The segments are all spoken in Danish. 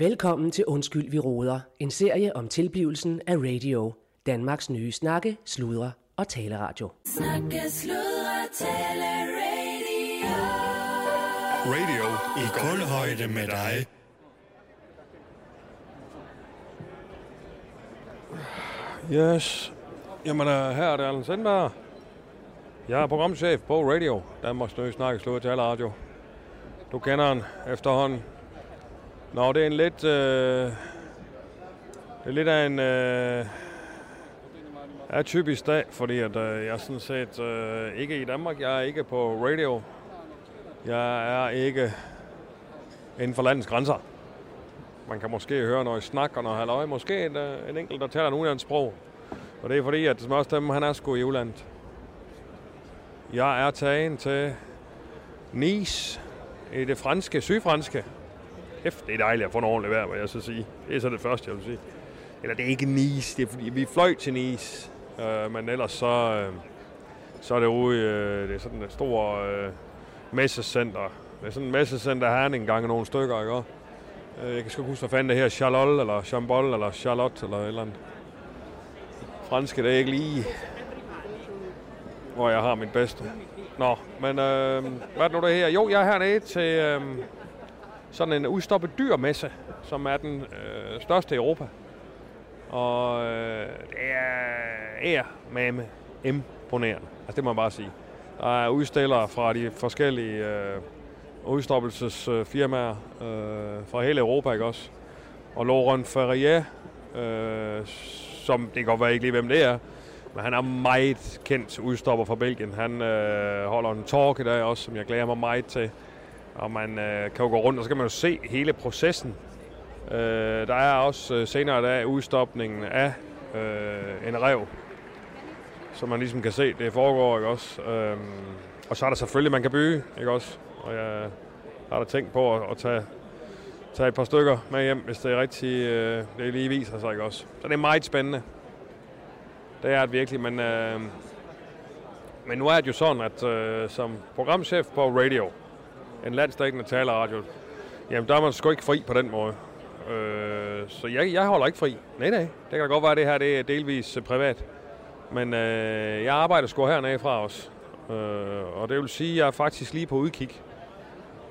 Velkommen til Undskyld, vi råder. En serie om tilblivelsen af radio. Danmarks nye snakke, sludre og taleradio. Snakke, sludre, tale, radio. Radio i kulhøjde med dig. Yes. Jamen, uh, her er det Allen Sandberg. Jeg er programchef på Radio, Danmarks Nye Snakke, Slået til Radio. Du kender den efterhånden. Nå, det er en lidt... Øh, det er lidt af en øh, typisk dag, fordi at, øh, jeg er sådan set øh, ikke i Danmark. Jeg er ikke på radio. Jeg er ikke inden for landets grænser. Man kan måske høre noget snak og noget halvøje. Måske en, øh, en enkelt, der taler en udenlandsk sprog. Og det er fordi, at smørstemme, han er sgu i udlandet. Jeg er tagen til Nice i det franske, sygfranske kæft, det er dejligt at få en ordentlig vejr, vil jeg så sige. Det er så det første, jeg vil sige. Eller det er ikke Nice, det er fordi, vi fløj til Nice. Øh, men ellers så, øh, så er det ude, øh, det er sådan et stort øh, messecenter. Det er sådan et messecenter her en gang nogle stykker, ikke? Øh, jeg kan sgu huske, hvad fanden det her, Charlotte, eller Chambol, eller Charlotte, eller et eller andet. Franske, det er ikke lige, hvor jeg har min bedste. Nå, men øh, hvad er det nu det her? Jo, jeg er hernede til øh, sådan en udstoppet dyrmesse, som er den øh, største i Europa. Og øh, det er, er med imponerende. Altså det må man bare sige. Der er udstillere fra de forskellige øh, udstoppelsesfirmaer øh, fra hele Europa, ikke også? Og Laurent Ferrier, øh, som det kan godt være ikke lige, hvem det er, men han er meget kendt udstopper fra Belgien. Han øh, holder en talk i dag også, som jeg glæder mig meget til. Og man øh, kan jo gå rundt, og så kan man jo se hele processen. Øh, der er også øh, senere i dag udstopningen af øh, en rev, som man ligesom kan se, det foregår, ikke også? Øh, og så er der selvfølgelig, man kan bygge, ikke også? Og jeg har da tænkt på at, at tage, tage et par stykker med hjem, hvis det er rigtigt, øh, det lige viser sig, ikke også? Så det er meget spændende. Det er det virkelig, men, øh, men nu er det jo sådan, at øh, som programchef på radio, en landstækkende taleradio, jamen der er man sgu ikke fri på den måde. Øh, så jeg, jeg holder ikke fri. Nej, nej. Det kan da godt være, at det her det er delvis øh, privat. Men øh, jeg arbejder sgu hernede fra os. Øh, og det vil sige, at jeg er faktisk lige på udkig.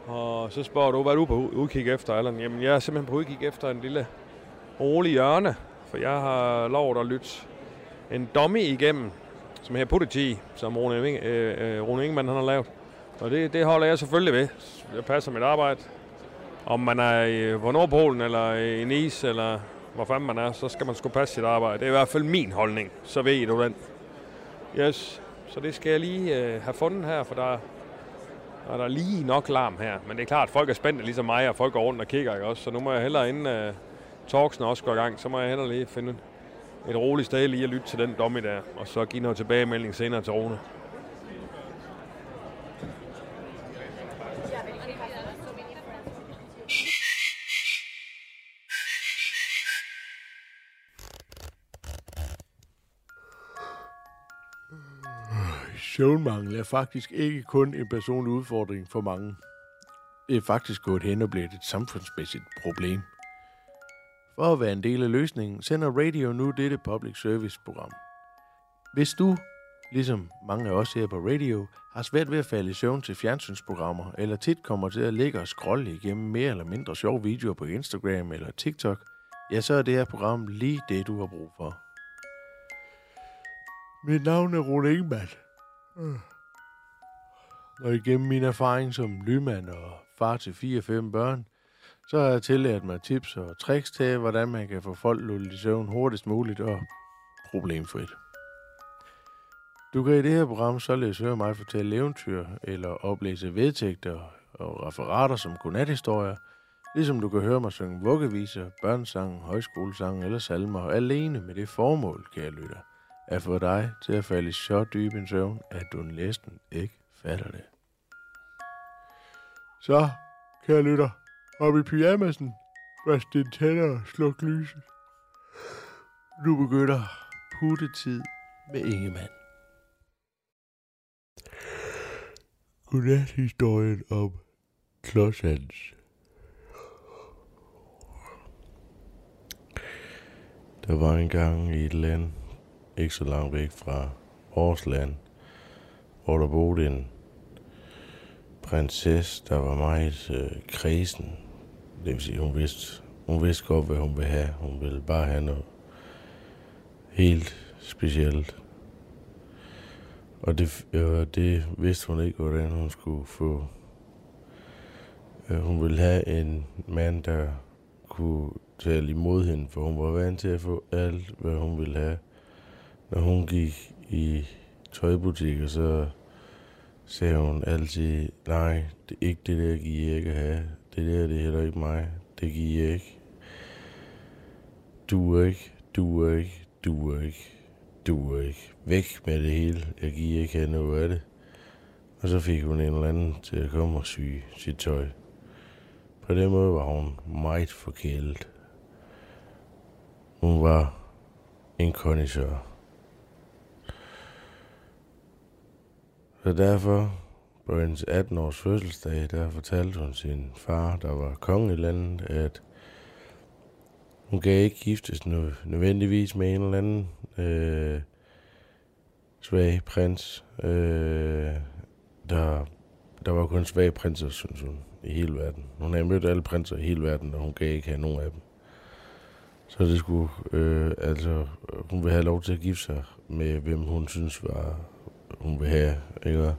Og så spørger du, hvad er du på udkig efter, Allan? Jamen, jeg er simpelthen på udkig efter en lille rolig hjørne. For jeg har lovet at lytte en dummy igennem, som her Prodigy, som Rune, øh, øh, Rune Ingemann han har lavet. Og det, det holder jeg selvfølgelig ved. Jeg passer mit arbejde. Om man er i, på Nordpolen, eller i Nice, eller hvor fanden man er, så skal man sgu passe sit arbejde. Det er i hvert fald min holdning. Så ved I du den. Yes. Så det skal jeg lige øh, have fundet her, for der er der lige nok larm her. Men det er klart, at folk er spændte ligesom mig, og folk går rundt og kigger, ikke også? Så nu må jeg hellere, inden øh, talksene også går i gang, så må jeg hellere lige finde et roligt sted lige at lytte til den domme der, og så give noget tilbagemelding senere til Rune. Søvnmangel er faktisk ikke kun en personlig udfordring for mange. Det er faktisk gået hen og blevet et samfundsmæssigt problem. For at være en del af løsningen, sender Radio nu dette public service program. Hvis du, ligesom mange af os her på radio, har svært ved at falde i søvn til fjernsynsprogrammer, eller tit kommer til at ligge og scrolle igennem mere eller mindre sjove videoer på Instagram eller TikTok, ja, så er det her program lige det, du har brug for. Mit navn er Rune Ingemann. Mm. Og igennem min erfaring som lymand og far til 4-5 børn, så har jeg tillært mig tips og tricks til, hvordan man kan få folk lullet i søvn hurtigst muligt og problemfrit. Du kan i det her program således høre mig fortælle eventyr eller oplæse vedtægter og referater som godnathistorier, ligesom du kan høre mig synge vuggeviser, børnesange, højskolesange eller salmer alene med det formål, kære lytter, at få dig til at falde i så dyb en søvn, at du næsten ikke fatter det. Så, kære lytter, op i pyjamasen, vask dine tænder og sluk lyset. Nu begynder puttetid med Ingemann. Godnat historien om Klodshans. Der var engang i et land, ikke så langt væk fra vores land, hvor der boede en prinsesse, der var meget øh, kredsen. Det vil sige, hun vidste, hun vidste godt, hvad hun ville have. Hun ville bare have noget helt specielt. Og det, øh, det vidste hun ikke, hvordan hun skulle få. Øh, hun ville have en mand, der kunne tale imod hende, for hun var vant til at få alt, hvad hun ville have. Når hun gik i tøjbutikker, så sagde hun altid, nej, det er ikke det der, giver jeg ikke at have. Det der, det er heller ikke mig. Det giver jeg ikke. Du er ikke, du er ikke, du er ikke, du er ikke. Væk med det hele. Jeg giver ikke have noget af det. Og så fik hun en eller anden til at komme og sy sit tøj. På den måde var hun meget forkælet. Hun var en kondisør. Så derfor, på hendes 18-års fødselsdag, der fortalte hun sin far, der var konge i landet, at hun kan ikke giftes nødvendigvis med en eller anden øh, svag prins. Øh, der, der var kun svage prinser, synes hun, i hele verden. Hun havde mødt alle prinser i hele verden, og hun kan ikke have nogen af dem. Så det skulle, øh, altså, hun vil have lov til at gifte sig med, hvem hun synes var, hun vil have, ikke?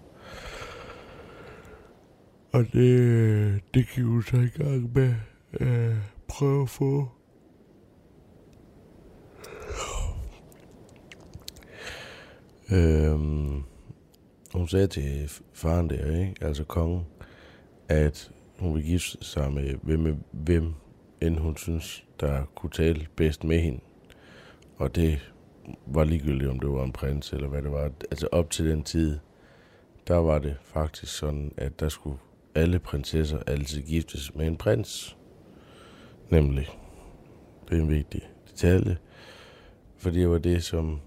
Og det, det kan hun så i gang med øh, prøve at få. Øhm, hun sagde til faren der, ikke? altså kongen, at hun vil gifte sig med hvem, hvem end hun synes, der kunne tale bedst med hende. Og det var ligegyldigt, om det var en prins eller hvad det var. Altså op til den tid, der var det faktisk sådan, at der skulle alle prinsesser altid giftes med en prins. Nemlig. Det er en vigtig detalje. For det var det, som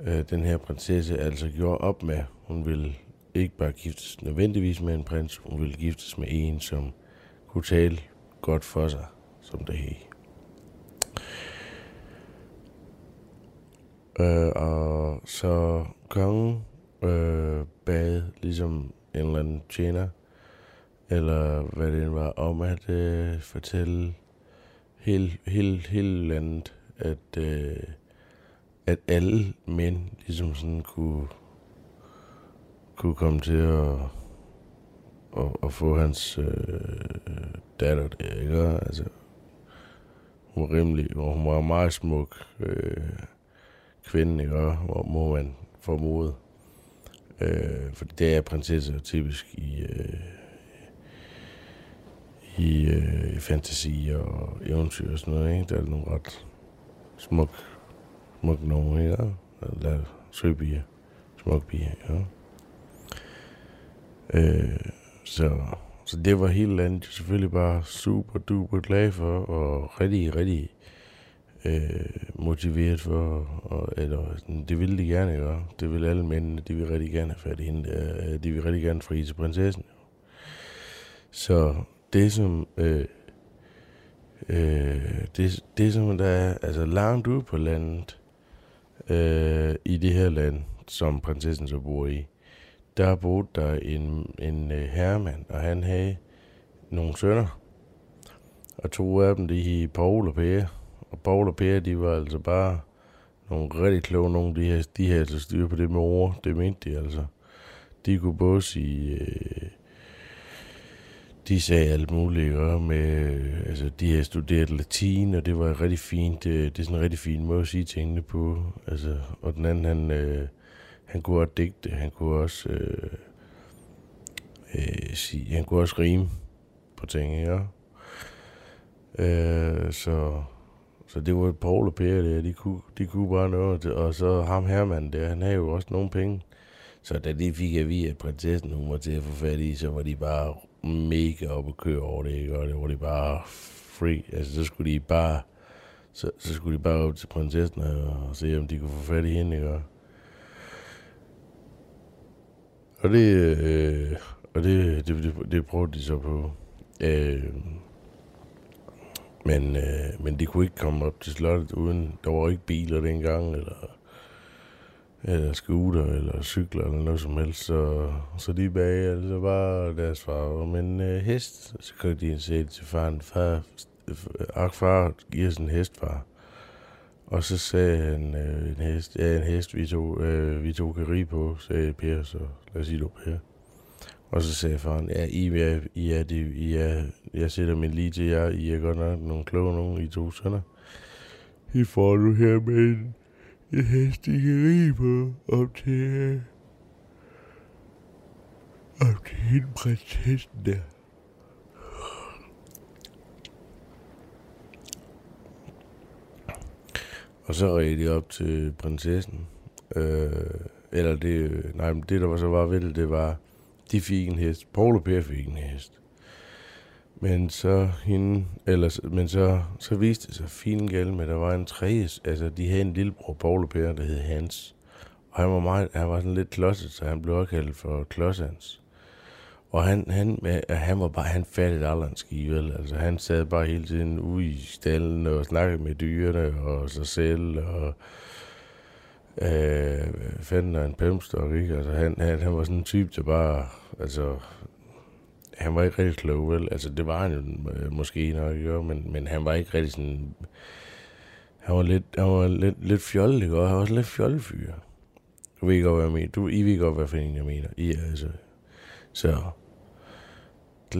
øh, den her prinsesse altså gjorde op med. Hun ville ikke bare giftes nødvendigvis med en prins, hun ville giftes med en, som kunne tale godt for sig, som det hed. Øh, og så kongen øh, bad ligesom en eller anden tjener, eller hvad det var, om at øh, fortælle hele, hele, hele landet, at, øh, at alle mænd ligesom sådan kunne, kunne komme til at, at, at få hans øh, datter der, ikke? Altså, hun var rimelig, hun var meget smuk øh, kvinden, ikke? Hvor må man formode. Øh, for det er prinsesser typisk i, øh, i, øh, i fantasy og eventyr og sådan noget, ikke? Der er nogle ret smuk, smuk nogen, ikke? Eller søbier, smuk bier, ja. Øh, så, så det var hele landet jo selvfølgelig bare super duper glad for, og rigtig, rigtig øh, motiveret for, og, eller det ville de gerne gøre. Det vil alle mændene, de vil rigtig gerne have fat i hende. Der. De vil rigtig gerne fri til prinsessen. Så det som, øh, øh, det, det som der er, altså langt ude på landet, øh, i det her land, som prinsessen så bor i, der boede der en, en øh, herremand, og han havde nogle sønner. Og to af dem, de hed Paul og Per. Og Paul og Per, de var altså bare nogle rigtig kloge nogen. De havde, de havde altså styr på det med ord. Det mente de altså. De kunne både sige... Øh, de sagde alt muligt, og med, øh, altså, de havde studeret latin, og det var rigtig fint. Det, det er sådan en rigtig fin måde at sige tingene på. Altså, og den anden, han, øh, han kunne også digte, han kunne også øh, øh, sige, han kunne også rime på ting, ja. Øh, så, så det var Paul og Per der, de kunne, de kunne bare noget, og så ham Herman der, han havde jo også nogle penge. Så da de fik at vide, at prinsessen hun var til at få fat i, så var de bare mega op og køre over det, ikke? og det var de bare free. Altså, så skulle de bare, så, så skulle de bare op til prinsessen og, og se, om de kunne få fat i hende, ikke? Og det, øh, og det, det, det, det prøvede de så på. Øh, men, øh, men de kunne ikke komme op til slottet uden, der var ikke biler dengang, eller, eller scooter, eller cykler, eller noget som helst. Så, så de bag, altså bare deres far. Men øh, hest, så kunne de se til faren. Far, ak far giver sådan en hest, far. Og så sagde han, øh, en hest, ja, en hest, vi to, øh, vi to kan rige på, sagde Per, så lad os sige, du Per. Og så sagde faren, ja, I er, I er, de, I er, jeg sætter min lige til jer, I er godt nok nogle kloge nogen, I to sønner. I får nu her med en, en hest, I kan på, op til, øh, op til hende prinsessen der. Og så red de op til prinsessen. Øh, eller det, øh, nej, men det der var så var ved det, det var, de fik en hest. Paul og Per fik en hest. Men så hende, eller, men så, så viste det sig fint galt med, at der var en tredje, altså de havde en lillebror, Paul og Per, der hed Hans. Og han var, meget, han var sådan lidt klodset, så han blev også kaldt for Klodsans. Og han, han, han var bare, han fattede aldrig en skivel. Altså, han sad bare hele tiden ude i stallen og snakkede med dyrene og sig selv, og øh, fandt en pæmstok, ikke? Altså, han, han, han var sådan en type, der bare, altså, han var ikke rigtig klog, vel? Altså, det var han jo øh, måske nok, jo, men, men han var ikke rigtig sådan, han var lidt, han var lidt, lidt fjollet, ikke? Og han var også lidt fjollefyr. Du ved godt, hvad jeg mener. Du, I ved godt, hvad for en jeg mener. I, altså, så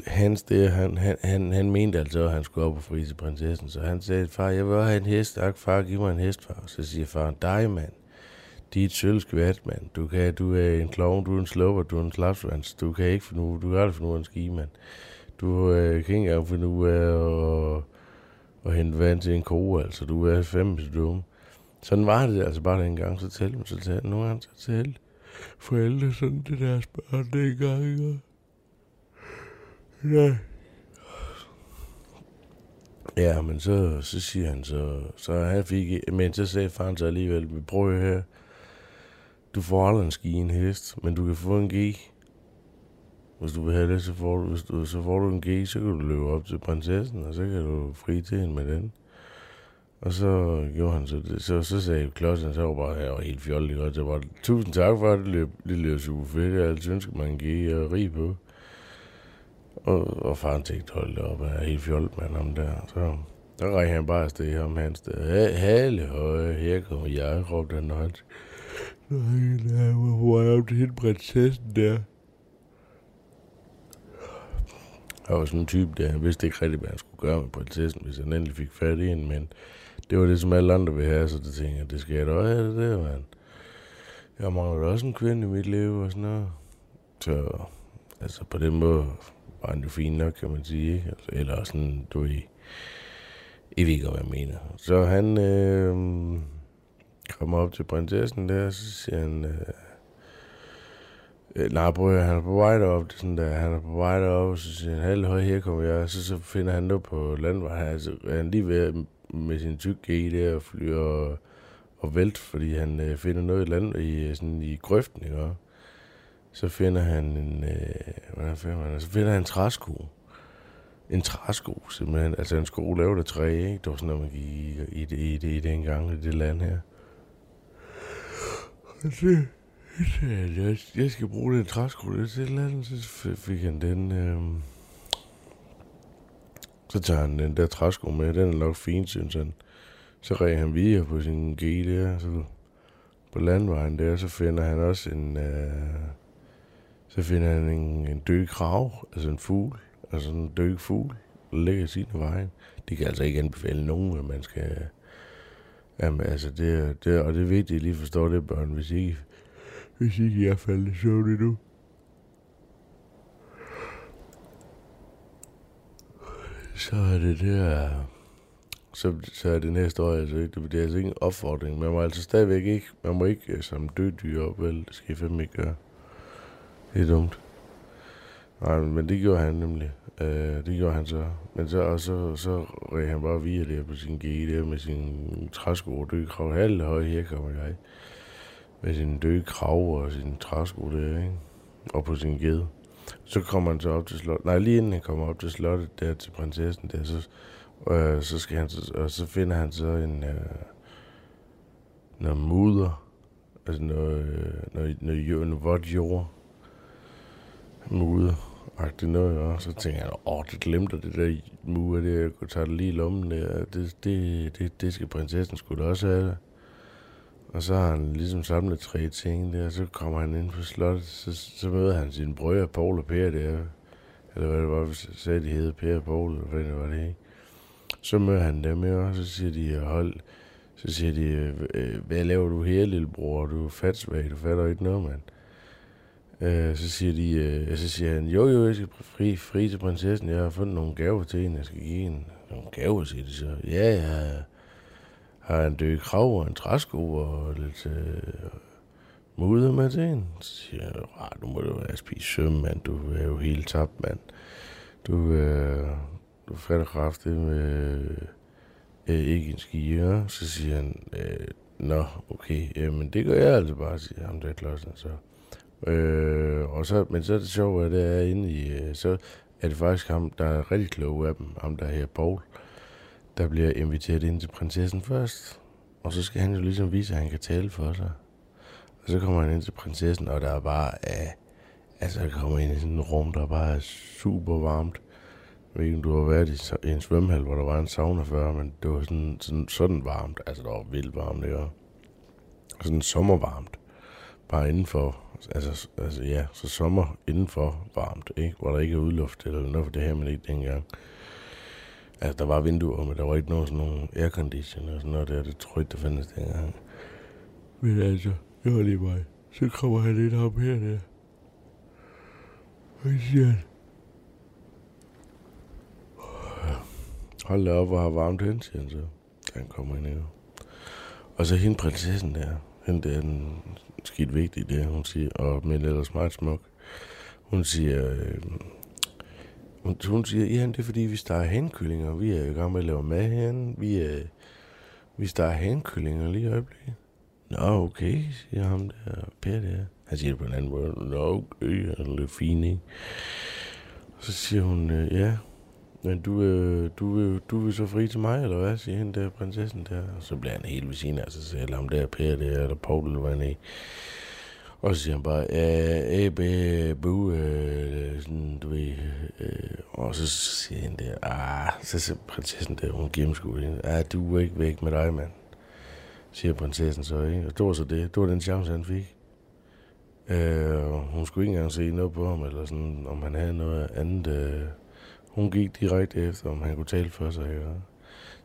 Hans det, han, han, han, han mente altså, at han skulle op og fri til prinsessen. Så han sagde, far, jeg vil have en hest. Ak, far, giv mig en hest, far. Så siger far, dig, mand. De er et sølvskvæt, mand. Du, kan, du er en klovn, du er en slupper, du er en slapsvans. Du kan ikke finde du kan aldrig finde ud af en ski, mand. Du øh, kan ikke engang finde ud af at, at hente vand til en ko, altså. Du er fem så dum. Sådan var det altså bare dengang, så talte man, så talte nu er han så talte forældre sådan det deres børn dengang, ikke? Ja. Ja, men så, så siger han så, så han fik, men så sagde faren så alligevel, vi prøver her, du får aldrig en ski en hest, men du kan få en G. Hvis du vil have det, så får du, hvis du, så får du en G, så kan du løbe op til prinsessen, og så kan du fri til hende med den. Og så gjorde han så det. Så, så sagde Klodsen, så var bare, jeg var helt fjollet godt. Så var tusind tak for det, løb, det løb super fedt. Jeg altid ønsker, man give og rig på. Og, og faren tænkte, hold da op, jeg er helt fjollet med ham der. Så der rækker han bare afsted ham hans der. Hale høje, her kommer jeg, råbte han højt. Nej, hvor er det hende prinsessen der. Jeg var sådan en type der, vidste ikke rigtig, hvad han skulle gøre med prinsessen, hvis han endelig fik fat i hende, men det var det, som alle andre ville have, så det tænkte jeg, det skal jeg da også have det der, mand. Jeg mangler også en kvinde i mit liv og sådan noget. Så, altså på den måde var han jo fin nok, kan man sige, ikke? Altså, eller sådan, du ved, I ved ikke, hvad jeg mener. Så han øh, kommer op til prinsessen der, så siger han, øh, Øh, nej, bror, han er på vej derop, det er sådan der, han er på vej derop, så siger han, halv høj, her kommer jeg, så, så finder han noget på landvejen, altså, er han lige ved med sin tyk i der og flyver og, og vælt, fordi han øh, finder noget i, land, i, sådan, i grøften, ikke? Så finder han en, øh, hvordan finder han, så finder han en træsko. En træsko, simpelthen. Altså en sko lavet af træ, ikke? Det var sådan noget, man gik i, i, i, i, i den gang, i det land her. Og det, jeg, jeg skal bruge den træsko, det et eller andet, så fik han den, øh, så tager han den der træsko med, den er nok fin, synes han. Så ræger han videre på sin G der, så på landvejen der, så finder han også en, øh, så finder han en, en død krav, altså en fugl, altså en død fugl, der ligger i sin vejen. Det kan altså ikke anbefale nogen, at man skal, jamen altså det, det, og det er vigtigt, at I lige forstår det, børn, hvis ikke, hvis ikke jeg falder i søvn endnu. Så er det der... Så, så er det næste år, altså ikke, det er altså ikke en opfordring. Man må altså stadigvæk ikke, man må ikke øh, som død dyr op, vel? Det skal I fandme ikke gøre. Det er dumt. Nej, men det gjorde han nemlig. Øh, det gjorde han så. Men så, og så, så red han bare via der på sin G der med sin træsko og død krav. Halv høj, her kommer jeg. Med sin døde krav og sin træsko der, ikke? Og på sin ged. Så kommer han så op til slottet. Nej, lige inden han kommer op til slottet der til prinsessen der, så øh, så, skal han, så, og så finder han så en, øh, noget mudder, altså noget, øh, noget, noget, jord, noget vådt jord, mudder, det noget, og så tænker jeg, åh, det glemte det der mure, det jeg kunne tage det lige i lommen der, det, det, det, det skal prinsessen skulle også have. Og så har han ligesom samlet tre ting der, og så kommer han ind på slottet, så, så møder han sine brødre, Paul og Per der, eller hvad det var, vi sagde, de hed Per og Paul, eller hvad det var det, ikke? Så møder han dem, og så siger de, hold, så siger de, øh, hvad laver du her, lillebror? Du er fatsvag, du fatter ikke noget, mand. Øh, så siger de, øh, så siger han, jo jo, jeg skal fri, fri til prinsessen, jeg har fundet nogle gaver til hende, jeg skal give hende. Nogle gaver, siger de så. Ja, jeg har en død krav og en træsko og lidt øh, mudder med til hende. Så siger jeg, du må jo være spise søm, mand, du er jo helt tabt, mand. Du, øh, du fatter kraftigt med øh, ikke en ski, ja. Så siger han, øh, nå, okay, jamen det gør jeg altså bare, siger ham der klodsen, så. Øh, og så, men så er det sjovt, at det er inde i, øh, så er det faktisk ham, der er rigtig klog af dem, ham der her Paul, der bliver inviteret ind til prinsessen først. Og så skal han jo ligesom vise, at han kan tale for sig. Og så kommer han ind til prinsessen, og der er bare, øh, altså jeg kommer ind i sådan et rum, der bare er super varmt. Jeg ved ikke, om du har været i, så- i en svømmehal, hvor der var en sauna før, men det var sådan, sådan, sådan varmt. Altså, det var vildt varmt, det var. Sådan sommervarmt. Bare indenfor. Altså, altså ja, så sommer indenfor varmt, ikke? Hvor der ikke er udluft eller noget, for det her man ikke dengang. Altså, der var vinduer, men der var ikke nogen sådan nogle aircondition og sådan noget der. Det tror jeg der fandtes dengang. Men altså, det var lige mig. Så kommer han lidt op her der. Hvad siger han? Hold da op og har varmt hen, siger han så. Han kommer ind her. Og så hende prinsessen der. Hende der er den skidt vigtig, det hun siger. Og men ellers meget smuk. Hun siger... Øh, hun, hun siger, ja, det er fordi, vi starter henkyllinger. Vi er i gang med at lave mad herinde. Vi, er, vi starter henkyllinger lige i øjeblikket. Nå, okay, siger ham der. Per der. Han siger det på en anden måde. Nå, okay, han er lidt fin, ikke? Så siger hun, øh, ja, men du, øh, du, du vil så fri til mig, eller hvad, siger hende der, prinsessen der. Og så bliver han helt ved siden af sig selv, ham der, Per der, eller Paul, eller hvad han er. Og så siger han bare, ja, æh, bu, øh, sådan, du ved, øh, og så siger han der, ah, så siger prinsessen der, hun gennemskuer hende, ah, du er ikke væk med dig, mand, siger prinsessen så, ikke? Og det var så det, det var den chance, han fik. Øh, hun skulle ikke engang se noget på ham, eller sådan, om han havde noget andet, øh, hun gik direkte efter, om han kunne tale for sig, ikke?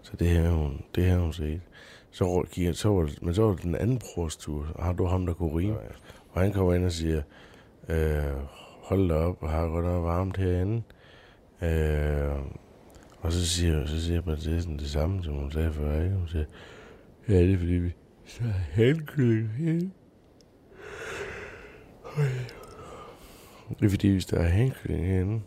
Så det her hun, det her hun set. Så, gik, så var det, men så var det den anden brors tur. Har du ham, der kunne rime? Og han kommer ind og siger, øh, hold da op, og har godt nok varmt herinde. Øh, og så siger, så siger prinsessen det samme, som hun sagde før. Ikke? Hun siger, ja, det er fordi vi så er henkylling herinde. Det er fordi, vi står henkylling herinde.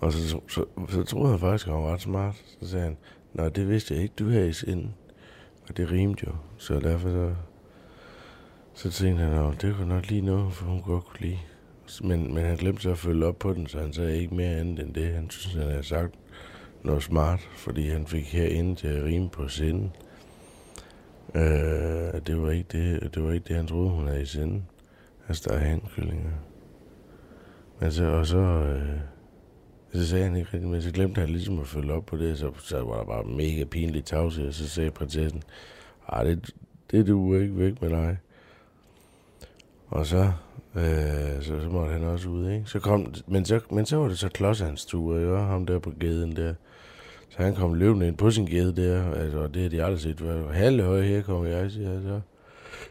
Og så, så, så, så troede han faktisk, at han var ret smart. Så sagde han, nej, det vidste jeg ikke, du havde i sind. Og det rimte jo. Så derfor så, så tænkte han, at det kunne nok lige noget, for hun godt kunne lide. Men, men han glemte så at følge op på den, så han sagde ikke mere andet end det. Han synes, han havde sagt noget smart, fordi han fik herinde til at rime på sinden. Øh, det, var ikke det, det var ikke det, han troede, hun havde i sinden. Altså, der er handkyllinger. Men så, og så, øh, så sagde han ikke rigtig, men så glemte han ligesom at følge op på det, så, så var der bare mega pinligt tavse, og så sagde prinsessen, ej, det, det du ikke væk med dig. Og så, øh, så, så måtte han også ud, ikke? Så kom, men, så, men så var det så Klods hans tur, ikke? Ham der på gaden der. Så han kom løbende ind på sin gade der, altså, og det har de aldrig set før. Halve høje her kommer jeg, siger jeg så.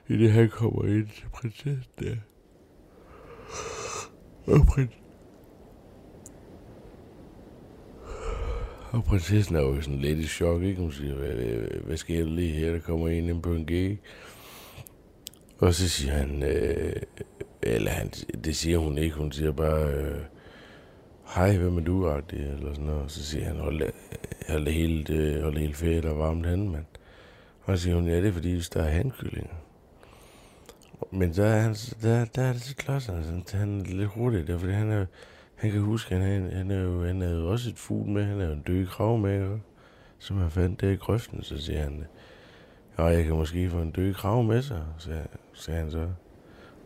I det han kommer ind til prinsessen der. Og prins, Og prinsessen er jo sådan lidt i chok, ikke? Hun siger, hvad, hvad, sker der lige her? Der kommer en ind på en gig. Og så siger han, øh, eller han, det siger hun ikke, hun siger bare, øh, hej, hvem er du, agtig, eller sådan noget. Og så siger han, hold, hold det helt, øh, hold det helt fedt og varmt hen, mand. Og så siger hun, ja, det er fordi, der er handkyllinger. Men der er, han, der, der er det så klodset, han, han er lidt hurtigt der, fordi han er, han kan huske, han, han, han, er jo, han havde jo også et fugl med, han er jo en død krav med, som han fandt der i grøften, så siger han, ja, jeg kan måske få en død krav med sig, sagde, sagde han så.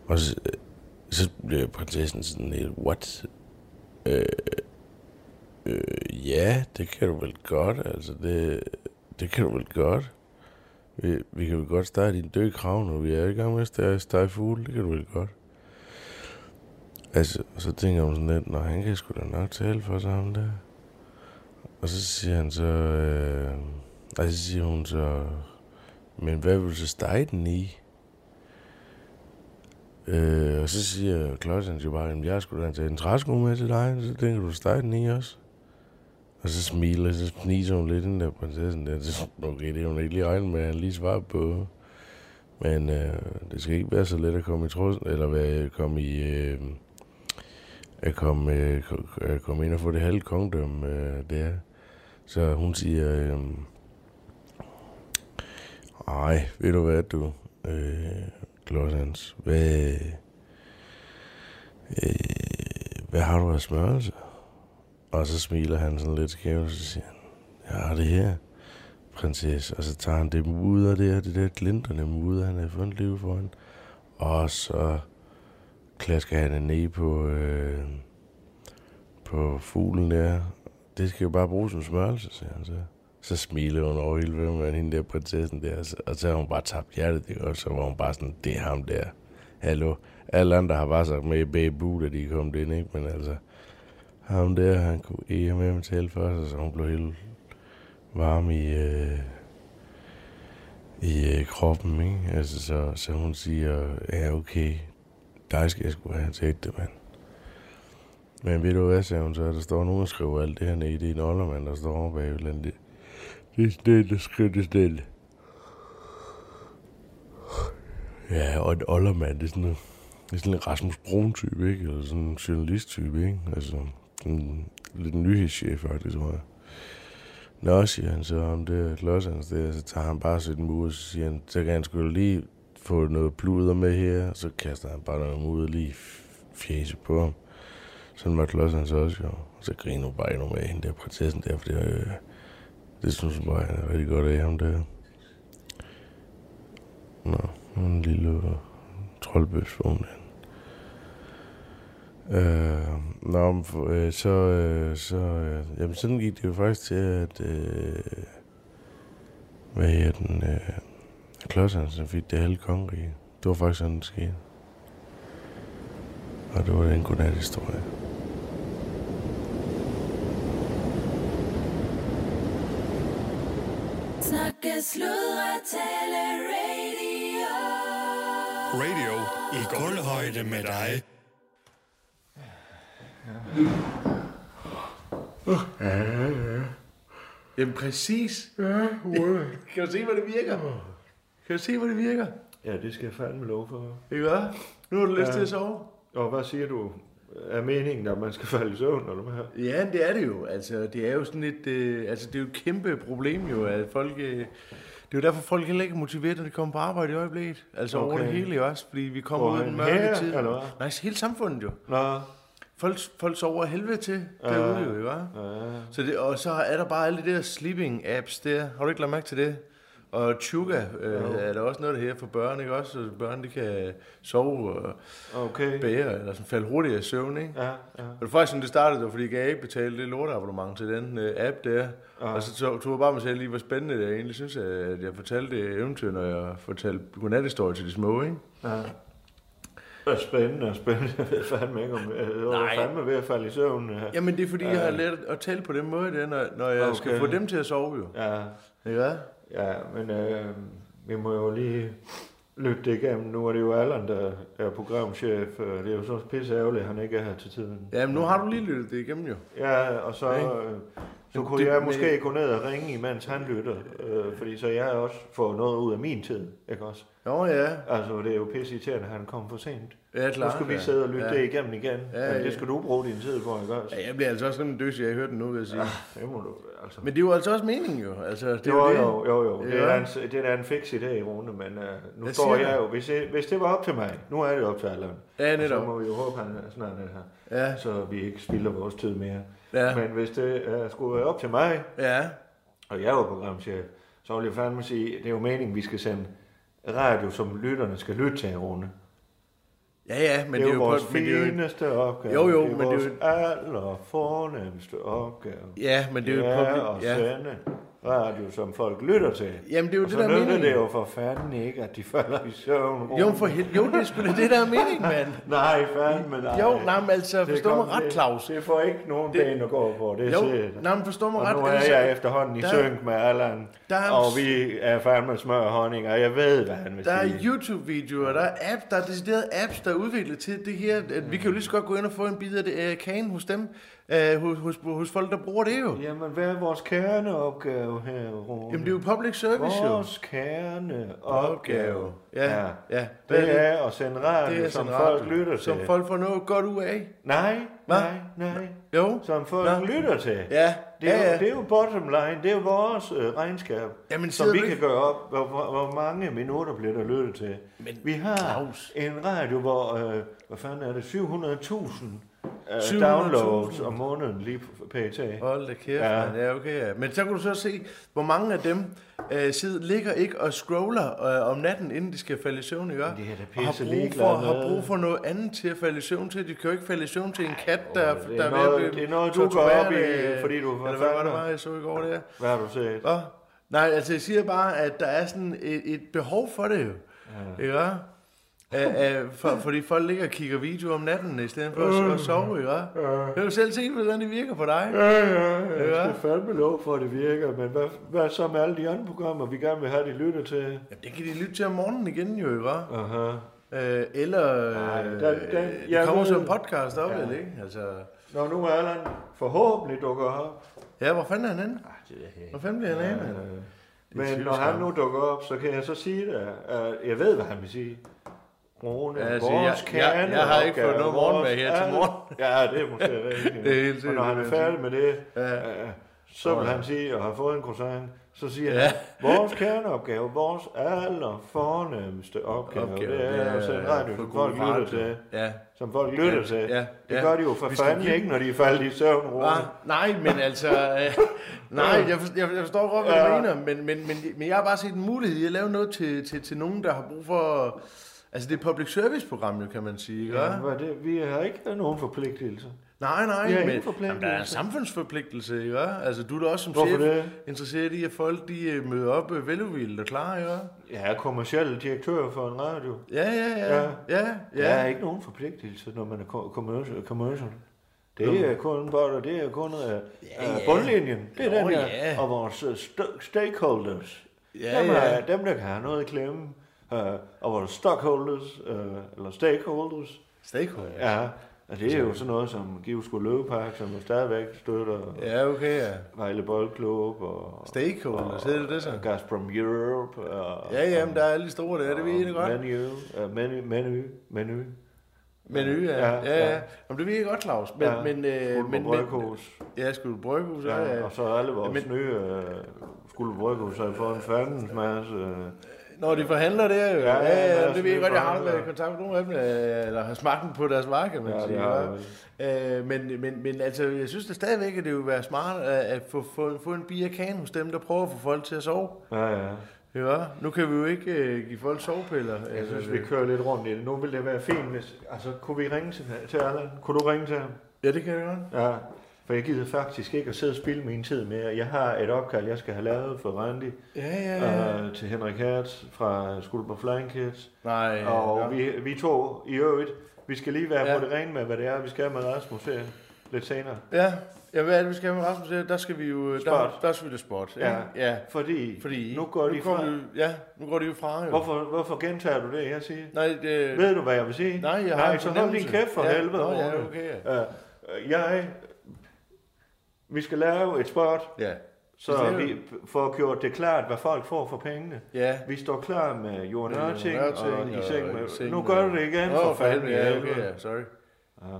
Og så, så blev prinsessen sådan lidt, what? Øh, øh, ja, det kan du vel godt, altså det, det kan du vel godt. Vi, vi kan vel godt starte din død krav nu, vi er i gang med at starte fugle, det kan du vel godt. Altså, og så tænker hun sådan lidt, når han kan sgu da nok tale for sig om det. Og så siger han så, øh, og så siger hun så, men hvad vil du så stege den i? Øh, og så siger Klodsen jo bare, at jeg skulle da tage en træsko med til dig, så tænker du stege den i også. Og så smiler, så sniser hun lidt, den der prinsessen der. Så, okay, det er hun ikke lige regnet med, at han lige svarer på. Men øh, det skal ikke være så let at komme i trus, eller være, komme i... Øh, at komme, øh, at komme ind og få det halve kongedømme øh, der. Så hun siger, øh, ej, ved du hvad du, øh, Klodsans, hvad, øh, hvad har du af smørelse? Og så smiler han sådan lidt skævt, og så siger han, jeg har det her, prinsesse. Og så tager han det mudder der, det der glinterne mudder, han har fundet liv for hende. Og så klasker han ned på, øh, på fuglen der. Det skal jo bare bruges som smørelse, siger han så. Så smiler hun over hele vejen med hende der prinsessen der, og så- har hun bare tabt hjertet, det og så var hun bare sådan, det er ham der. Hallo. Alle andre har bare sagt med i babu, da de kom ind, ikke? Men altså, ham der, han kunne ikke med mig tale for sig, så hun blev helt varm i, øh, i øh, kroppen, ikke? Altså, så, så hun siger, ja, okay, dig skal jeg skulle have set det, mand. Men ved du hvad, sagde hun så, der står nogen, og skriver alt det her nede, det er en oldermand, der står over bag eller det. Det er stille, skriv det stille. Ja, og en oldermand, det er sådan, en- det er sådan en Rasmus Brun type, ikke? Eller sådan en journalist type, ikke? Altså, sådan lidt en nyhedschef, faktisk, tror jeg. Nå, siger han så om det klodsans der, så tager han bare sit mur, og så siger han, så kan han skulle lige få noget pluder med her, og så kaster han bare noget ud lige fjæse på ham. Sådan var klodsans også, jo. Og så griner hun bare endnu med hende der prinsessen der, for det, øh, det synes hun bare, han er rigtig godt af ham der. Nå, en lille øh, troldbøs for hun Øh, nå, men øh, så, øh, så, øh, jamen sådan gik det jo faktisk til, at, øh, hvad her den, øh, Klodshansen fik det halve kongerige. Det var faktisk sådan, det skete. Og det var den godnat historie. Snakke, sludre, tale, radio. Radio i kulhøjde med dig. Jamen præcis. Ja, kan du se, hvor det virker? Kan du se, hvor det virker? Ja, det skal jeg fandme lov for. Ikke hvad? Nu har du lyst Ja. til at sove. Og hvad siger du? Er meningen, at man skal falde i søvn, eller hvad? Ja, det er det jo. Altså, det er jo sådan et, øh, altså, det er jo et kæmpe problem jo, at folk, øh, det er jo derfor, folk heller ikke er motiveret, når de kommer på arbejde i øjeblikket. Altså okay. over det hele jo også, fordi vi kommer ud i den mørke her, tid. eller hvad? Nej, hele samfundet jo. Nå, Folk, folk sover helvede til derude jo, ikke ja. Så det, og så er der bare alle de der sleeping apps der. Har du ikke lagt mærke til det? Og Chuga øh, er der også noget der her for børn, ikke også? Så børn de kan sove og Okay. bære, eller sådan falde hurtigere i søvn, ikke? Ja, ja. Og det var faktisk sådan, det startede, det var, fordi jeg ikke betale det lorteabonnement til den øh, app der. Ja. Og så tog, tog jeg bare mig selv lige, hvor spændende det er. Jeg egentlig synes, at jeg fortalte det eventyr, når jeg fortalte godnathistorie til de små, ikke? ja. Det er spændende, spændende. Jeg ved fandme ikke, om jeg er fandme ved at falde i søvn. Ja, Jamen det er fordi, jeg har lært at tale på den måde, der, når, når jeg okay. skal få dem til at sove jo. ja, Ikke hvad? Ja men øh, vi må jo lige lytte det igennem. Nu er det jo Allan, der er programchef. Det er jo så pisse ærgerligt, at han ikke er her til tiden. Jamen nu har du lige lyttet det igennem jo. Ja, og så, øh, så kunne det- jeg måske gå ned og ringe, imens han lytter. Øh, fordi så jeg også fået noget ud af min tid, ikke også? Jo, ja. Altså, det er jo pisse irriterende, at han kom for sent. Ja, Nu klart. skal vi ja. sidde og lytte ja. det igennem igen. Ja, Ja, ja. Det skal du bruge din tid på, ikke også? Ja, jeg bliver altså også sådan en døs, jeg har hørt den nu, vil jeg sige. Det må du, altså. Men det er jo altså også meningen jo. Altså, det er Jo, jo, jo, jo, jo. Det Ja. er, en, det er da en fix idé, Rune, men uh, nu Hvad står jeg jo, hvis, jeg, hvis det var op til mig, nu er det op til Allan, Ja, og så netop. må vi jo håbe, han er snart det her, Ja, så vi ikke spilder vores tid mere. Ja, Men hvis det uh, skulle være op til mig, ja. og jeg var programchef, så vil jeg fandme sige, det er jo meningen, vi skal sende radio, som lytterne skal lytte til, Rune. Ja, ja, men det er jo vores på- det er jo- fineste opgave. Jo, jo, det er men det er vores jo- aller fornemmeste opgave. Ja, men det er jo ja, at ja. sende radio, som folk lytter til. Jamen, det er jo Og det, der er meningen. det jo for fanden ikke, at de falder i søvn. Jo, for hel... jo, det er sgu det, der er meningen, mand. Nej, fandme nej. Jo, nej, men altså, Det forstå mig ret, Claus. Det får ikke nogen Det- ben at gå på, det er Jo, set. nej, men forstå mig Og ret. nu er altså, jeg efterhånden i der- synk med Allan, der er- og vi er fandme smør og honning, og jeg ved, hvad han vil Der er sige. YouTube-videoer, der er apps, der er deciderede apps, der er udviklet til det her. At vi kan jo lige så godt gå ind og få en bid af det, uh, kagen hos dem, uh, hos, hos, hos folk, der bruger det jo. Jamen, hvad er vores kerneopgave her, Rune? Jamen, det er jo public service, jo. Vores kerneopgave. Ja, ja. Det er at sende radio, det er som sådan folk radio, lytter til. Som folk får noget godt ud af. Nej, Hva? nej, nej. Jo. Som folk Nå. lytter til. Ja, Det er, ja, jo, ja. det er jo bottom line, det er jo vores øh, regnskab, Jamen, som vi kan gøre op, hvor, hvor, hvor mange minutter bliver der lyttet til. Men, Vi har Claus. en radio, hvor, øh, hvad fanden er det, 700.000 700.000. downloads om måneden lige på pt. Hold da kæft, Ja. Man. ja, okay, ja. Men så kan du så se, hvor mange af dem øh, sidder, ligger ikke og scroller øh, om natten, inden de skal falde i søvn, ikke? De er da og har pisse brug, for, har brug for noget andet til at falde i søvn til. De kan jo ikke falde i søvn til en kat, der, det er der noget- ved at blive det er noget, du går op i, øh, fordi du Eller hvad var det var, jeg så i går der? Hvad har du set? Nå, nej, altså jeg siger bare, at der er sådan et, et behov for det jo. Ja. Ikke? Æ, æ, for, fordi folk ligger og kigger video om natten, i stedet for at, at sove, ikke? Jeg har jo selv set, hvordan det virker på dig. Ja, ja, jeg Ja. skal fandme lov for, at det virker, men hvad, hvad så med alle de andre programmer, vi gerne vil have, de lytter til? Jamen, det kan de lytte til om morgenen igen, jo, ikke? Aha. Øh, eller Nej, øh, den- den- det jeg kommer som en podcast op, Ja. ja. ikke? Altså, Når nu Allan forhåbentlig dukker op. ja, hvor fanden er han henne? det er Hvor fanden bliver han af, mand? Men når han nu dukker op, så kan jeg så sige det. at jeg ved, hvad han vil sige. Rune, altså, vores jeg- jeg- jeg har ikke fået noget morgenmad her til morgen. Ja, det er måske rigtigt. Det er helt Og sikkert, når han det er færdig med det, Ja. øh, så vil han sige, og har fået en croissant, så siger Ja. han, vores kerneopgave, vores aller fornemmeste opgave, Opgave, det er at sende radio, som folk lytter til. Ja. Som folk lytter Ja, til. ja, Det ja. gør de jo for fanden give- ikke, når de er faldet i søvn, Rune. Ah, nej, men altså... Øh, nej, jeg, forstår, jeg, jeg forstår godt, hvad Ja. du mener, men, men, men, men jeg har bare set en mulighed i at lave noget til, til, til nogen, der har brug for... Altså, det er et public service program, jo, kan man sige, ikke? Ja, hvad det? Vi har ikke nogen forpligtelser. Nej, nej, Vi har men jamen, der er en samfundsforpligtelse, ikke? Altså, du er da også som Hvorfor chef det? interesseret i, at folk de øh, møder op øh, veludvildet og klar, ikke? Jeg er kommersiel direktør for en radio. Ja, ja, ja. Ja. Ja, ja. Der er ikke nogen forpligtelse, når man er commercial. commercial. Det er kun bare, det er kun uh, Ja, ja, bundlinjen. Det er Nå, den her. ja. Og vores st- stakeholders. Ja, dem, ja. Er, dem, der kan have noget i klemme. Uh, og vores stockholders, uh, eller stakeholders. Stakeholder. Ja, og det er jo sådan noget som Givskud Løvepark, som jo stadigvæk støtter Ja, okay, ja. Vejle Boldklub og, Stakeholders, hedder det så? Gazprom Europe. Og, Ja, jamen, der er alle de store der, det ved jeg godt. Menu, uh, menu, menu, menu. Menu, ja. Ja, Ja, ja. ja. ja. Jamen, det ved jeg godt, Claus. Men, Ja, men, øh, men, men, Bryghus. ja, skulle bryghus, ja, Ja, og så alle vores Men- men, nye uh, Skuldborg Bryghus har fået en fandens masse. Uh, Når de forhandler der jo. Ja, Ja, ja, det ved jeg godt. Jeg har været i kontakt med nogle af dem, eller har smagt den på deres varer, kan man Ja, det sige. ja. Øh, men, men, men altså, jeg synes da stadigvæk, at det vil være smart at, få, få, få en bier kan hos dem, der prøver at få folk til at sove. ja, ja. Ja, nu kan vi jo ikke øh, give folk sovepiller. Jeg synes, vi kører lidt rundt i det. Nu ville det være fint, hvis... Altså, kunne vi ringe til, til Allan? Kunne du ringe til ham? Ja, det kan jeg godt. Ja, for jeg gider faktisk ikke at sidde og spille min tid mere. Jeg har et opkald, jeg skal have lavet for Randy Ja, ja, ja. øh, til Henrik Hertz fra Skuldborg Flying Kids. Nej, Og ja. vi, vi to i øvrigt, vi skal lige være Ja. på det rene med, hvad det er, vi skal med Rasmus her lidt senere. Ja, ja hvad er det, vi skal med Rasmus? Der- Der skal vi jo... Der, Sport. der skal vi det sport. Ja. ja. Fordi, Fordi nu går de nu fra. vi, ja, nu går de jo fra jo. Hvorfor, hvorfor gentager du det, jeg siger? Nej, det, Ved du, hvad jeg vil sige? nej, jeg har Nej, så hold din kæft for ja. helvede. Nå, ja, okay, ja. Øh, jeg... Vi skal lave et spot, Ja, Så vi får gjort det klart, hvad folk får for pengene. Ja. Vi står klar med Johan Ørting og i seng med... seng Nu gør du det igen, for fanden. Ja, okay, ja, sorry. Ja.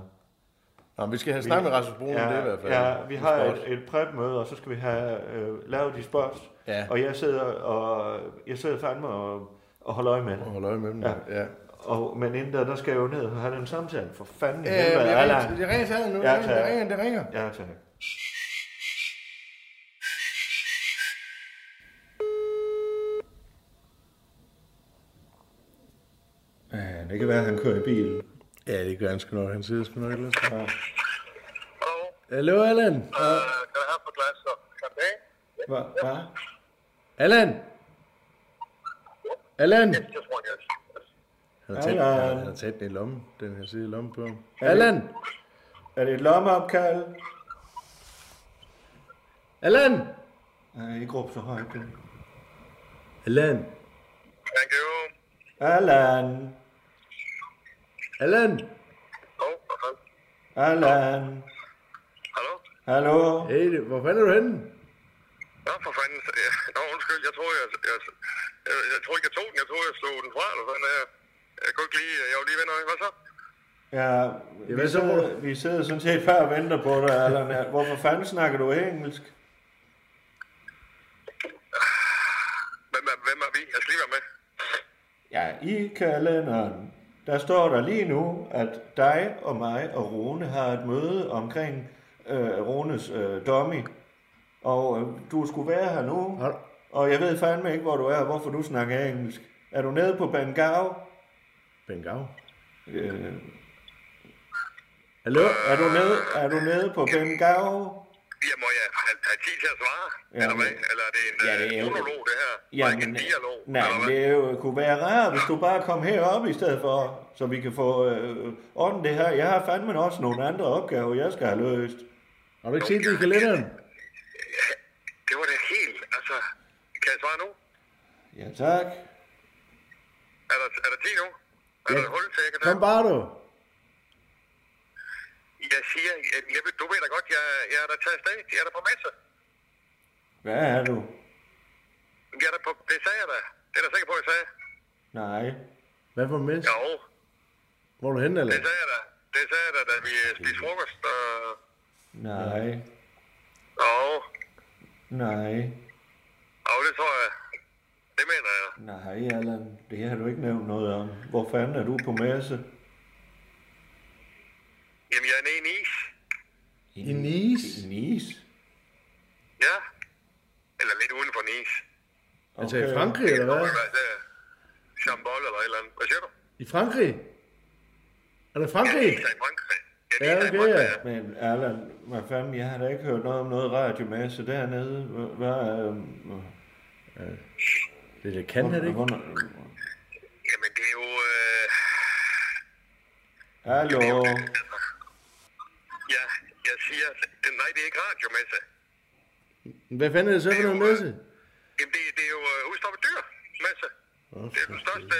Nå, men vi skal have snakket med Rasmus Brun om det i hvert fald. Ja, vi har et, et prep-møde, og så skal vi have øh, lavet de spørgsmål. Ja. Og jeg sidder, og jeg sidder fandme og, og holder øje med det. Og holde øje med dem. Ja. ja. Og, men inden der, der skal jeg jo ned og have den samtale. For fanden i Øh, helvede, det ringer, det ringer til Allan nu. Ja, det ringer, tak. det ringer, det ringer. Ja, tak. Det kan være, at han kører i bil. Ja, det gør han sgu nok. Han sidder sgu nok ellers. Ja. Hallo, Hallo, Allan. øh, kan jeg have på glas og champagne? Hvad? Hvad? Allan. Allan. Han har taget, Allan. han har taget den i lommen. Den her side i lommen på ham. Allan. Er det et lommeopkald? Allan. Nej, ikke råb så højt. du. Allan. Thank you. Allan. Allan. Oh, hvad fanden? Allan. Hallo? Hallo? Hey, hvor fanden er du henne? Nå, for fanden. Ja, Nå, undskyld, jeg tror, jeg, jeg, jeg, jeg, tror ikke, jeg tog den. Jeg tror, jeg slog den fra, eller sådan jeg, jeg kunne ikke lige, jeg var lige ved noget. Hvad så? Ja, vi, så, sidder, bror? vi sidder sådan set bare og venter på dig, Allan. Hvorfor fanden snakker du engelsk? Hvem er, hvem er vi? Jeg skal lige være med. Ja, i kalenderen, der står der lige nu, at dig og mig og Rune har et møde omkring øh, Runes øh, dummy. Og øh, du skulle være her nu, du- og jeg ved fandme ikke, hvor du er, og hvorfor du snakker engelsk. Er du nede på Bangau? Bengau. Øh, Hallo? er, du nede, er du nede på Bangau? Ja, må jeg have, have tid til at svare? Ja, eller hvad? men- Eller er det en Ja, det det er monolog, det her? Ja, ikke en men- dialog? Nej, eller men det jo, kunne være rart, hvis du bare kom herop i stedet for, så vi kan få øh, ordnet det her. Jeg har fandme også nogle andre opgaver, jeg skal have løst. Har du ikke set det i kalenderen? Det var det helt, altså... Kan jeg svare nu? Ja, tak. Er der, er der tid nu? Er Ja. der hul til, jeg kan Kom bare, du. Jeg siger, jeg, jeg, du ved da godt, jeg, jeg er der taget afsted. Jeg er der på messe. Hvad er du? Jeg er der på, det sagde jeg da. Det er da sikker på, jeg sagde. Nej. Hvad for med? Jo, Hvor er du henne, det Allan? sagde jeg da. Det sagde jeg da, da vi spiste frokost. Og, Nej. jo, Nej. og det tror jeg. Det mener jeg. Nej, Allan. Det har du ikke nævnt noget om. Hvor fanden er du på messe? Jamen, jeg er nede i Nice. I Nice? I Nice? Ja. Eller lidt uden for Nice. Altså i Frankrig, eller hvad? Er det? Chambol eller et eller andet. Hvad siger du? I Frankrig? Er det Frankrig? er i Frankrig. Ja, er okay, Frankrig, ja. Men Allan, hvad fanden, jeg har da ikke hørt noget om noget radiomesse dernede. Hvad- Hvad er... Det er det kan, er det ikke? Hvornår- Jamen, det er jo... Øh, Hallo? ja, jeg siger... Nej, det er ikke radiomesse. Hvad fanden er det så for noget messe? Jamen, det, det er jo øh, udstoppet dyr messe. Det er den største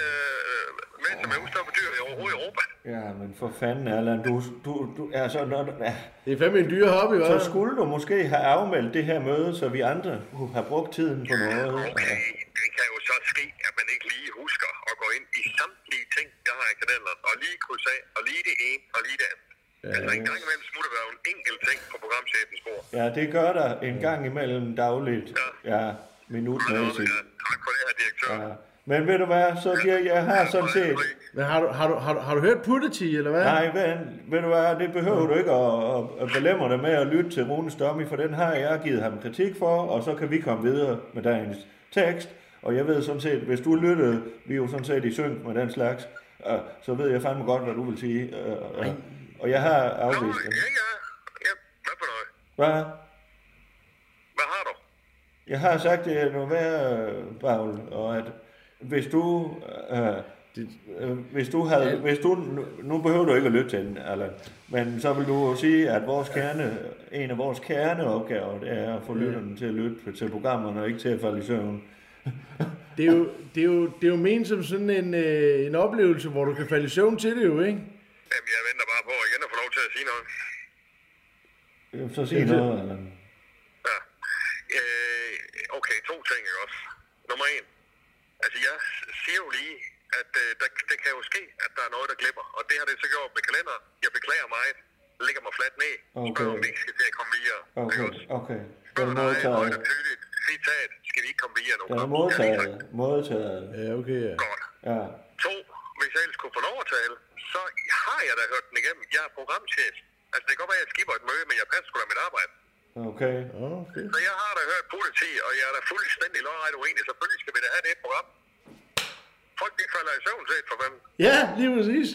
øh, messe med udstoppet dyr i overhovedet i Europa. Ja, men for fanden, Allan, du, du, du, altså, når, ja, Det er fandme en dyre hobby, hva'? så skulle du måske have afmeldt det her møde, så vi andre kunne have brugt tiden på noget. Okay, det kan jo så ske, at man ikke lige husker at gå ind i samtlige ting, jeg har i kalenderen, og lige krydse af, og lige det ene, og lige det andet. Ja. Altså en gang imellem smutter der jo en enkelt ting på programchefens bord. Ja, det gør der en gang imellem dagligt. Ja, minutmæssigt. Ja, tak for det her, direktør. Ja. Men ved du hvad, så jeg, jeg har sådan set... Men har du, har du, har du, har du hørt Putteti, eller hvad? Nej, ven, ved du hvad, det behøver du ikke at, at, belemre dig med at lytte til Runes Dummy, for den har jeg givet ham kritik for, og så kan vi komme videre med dagens tekst. Og jeg ved sådan set, hvis du lyttede, vi er jo sådan set i synk med den slags, øh, så ved jeg fandme godt, hvad du vil sige. Øh, øh, og jeg har afvist ja, det. ja. ja. Hvad for noget? Hvad? Hvad har du? Jeg har sagt det er noget værd, Paul, og at hvis du... Øh, øh, hvis du havde, hvis du, nu, nu behøver du ikke at lytte til den, Allan, men så vil du sige, at vores kerne, en af vores kerneopgaver, det er at få lytterne til at lytte til programmerne, og ikke til at falde i søvn. Det er jo, det er jo, det er jo ment som sådan en, øh, en oplevelse, hvor du kan falde i søvn til det jo, ikke? Jamen, jeg venter bare på igen at få lov til at sige noget. Så sig noget, Allan. Ja. Øh, to ting, også? Nummer en. Altså, jeg siger jo lige, at øh, der, det kan jo ske, at der er noget, der glipper. Og det har det så gjort med kalender. Jeg beklager meget. Jeg lægger mig fladt ned. Okay. Spørg, om vi ikke skal til at komme videre. Okay, okay. Den Spørg er dig højt og tydeligt. Citat. Skal vi ikke komme videre nu? Den er modtaget. Modtaget. Ja, okay, ja. Godt. Ja. To, hvis jeg ellers kunne få lov at tale, så har jeg da hørt den igennem. Jeg er programchef. Altså, det kan godt være, at jeg skipper et møde, men jeg passer sgu da mit arbejde. Okay. Okay. Så jeg har da hørt politi, og jeg er da fuldstændig lodret uenig. Selvfølgelig skal vi da have det program. Folk, de falder i søvn set for fanden. Ja, lige præcis.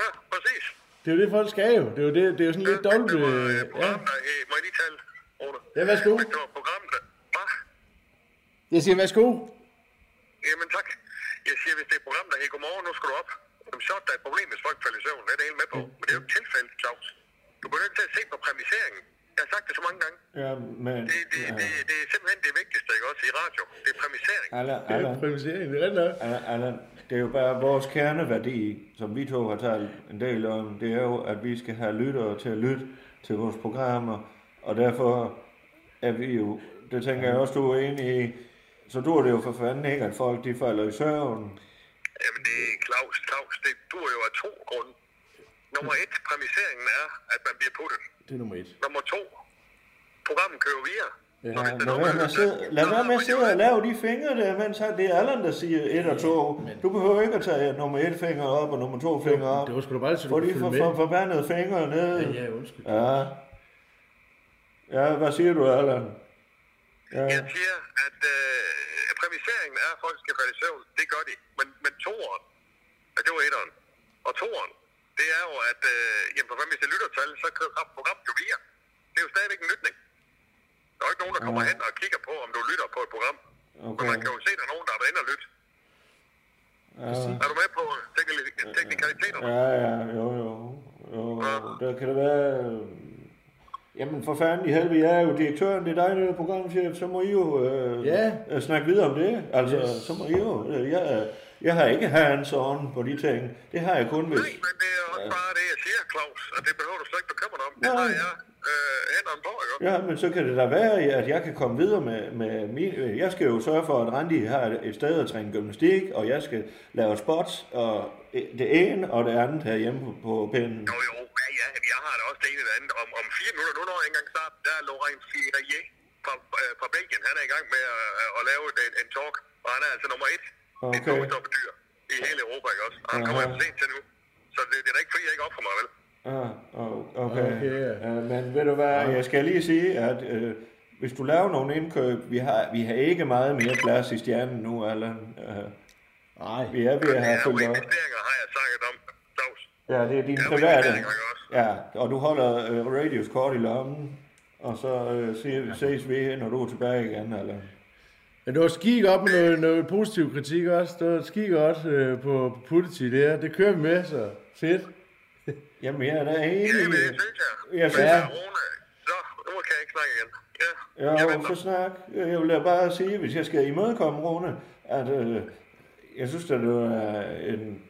Ja, præcis. Det er jo det, folk skal jo. Det er jo, det, det er jo sådan lidt dobbelt... Det var øh, et Ja, program, der... Hey, må jeg lige tale, Rune? ja værsgo. Det var et program, der... Hvad? Jeg siger værsgo. Jamen tak. Jeg siger, hvis det er et program, der hedder Godmorgen, nu skal du op. Jamen, så er der et problem, hvis folk falder i søvn. Det er det hele med på. Men det er jo ikke tilfældet, Claus. Du bliver nødt til at se på præmiseringen. Jeg har sagt det så mange gange. Ja, men... Det, det, Ja. det, det er simpelthen det vigtigste, ikke også, i radio. Det er præmisering. Allan, Det er Allan, præmisering, det er nok. Allan, Allan, det er jo bare vores kerneværdi, som vi to har talt en del om. Det er jo, at vi skal have lyttere til at lytte til vores programmer. Og derfor er vi jo... Det tænker jeg også, du er enig i. Så du er det jo for fanden ikke, at folk de falder i søvn. Jamen, det er Claus, Claus, det dur jo af to grunde. Nummer et, præmiseringen er, at man bliver puttet. Det er nummer et. Nummer to, programmet kører videre. Ja. Lad nogen, være med at sidde, lad så være med at sidde og lave de fingre der, mens han, det er Allan, der siger et og to. Du behøver ikke at tage nummer et finger op og nummer to finger op. Det var sgu da bare, så du Få kunne de følge for, med. for, forbandede fingre ned. Ja, ja, undskyld. Ja. Ja, hvad siger du, Allan? Ja. Jeg siger, at øh, præmiseringen er, at folk skal falde i søvn. Det gør de. Men, men toeren, og det var etteren, og toeren, det er jo, at øh, jamen, for hvis det lytter tal, så kører programmet jo videre. Det er jo stadigvæk en lytning. Der er jo ikke nogen, der kommer Ja. hen og kigger på, om du lytter på et program. Men Okay. man kan jo se, at der er nogen, der er inde og lytte. Ja. Er du med på teknik- teknikaliteterne? Ja, ja, jo, jo. jo. Der kan det være... Jamen for fanden i helvede, jeg er jo direktøren, det er dig, der er programchef, så må I jo øh, Ja. øh, snakke videre om det. Altså, Yes. så må I jo... Øh, jeg, jeg har ikke hands on på de ting. Det har jeg kun, hvis... Nej, men det er også bare det, jeg siger, Claus. Og det behøver du slet ikke bekymre dig om. Det Nej. har jeg øh, hænderne på, ikke? Ja, men så kan det da være, at jeg kan komme videre med, med min... øh, Jeg skal jo sørge for, at Randi har et- et sted at træne gymnastik, og jeg skal lave spots, og det ene og det andet herhjemme på, på pinden. Jo, jo, ja, ja, jeg har da også det ene og det andet. Om, om fire minutter, nu når jeg engang start, der er Laurent Ferrier fra, øh, fra Belgien. Han er i gang med at, at lave en, en talk, og han er altså nummer et. Okay. Et showstoppedyr i hele Europa, ikke også? Og han kommer jo sent til nu. Så det, det er da ikke fordi, jeg ikke opfører mig, vel? Ah, oh, okay. Okay. Uh, men ved du hvad, jeg skal lige sige, at uh, hvis du laver nogle indkøb, vi har, vi har ikke meget mere plads i stjernen nu, Allan. Uh, Nej. vi er ved at Det have er fyldt op. investeringer, har jeg snakket om, Claus. Ja, det er dine Det er jo private. Ja, og du holder uh, radios kort i lommen, og så uh, ses, ses vi, når du er tilbage igen, Allan. Men du har skig op med noget, noget positiv kritik også. Du har skig godt øh, på, på Putiti der. Det kører vi med, så fedt. Jamen, jeg er da enig. Ja, men det synes jeg. Jeg synes, Ja. Rune, så, nu kan jeg ikke snakke igen. Ja, Ja, jeg jo, venter. så snak. Jeg vil bare sige, hvis jeg skal imødekomme Rune, at øh, jeg synes, at det var en...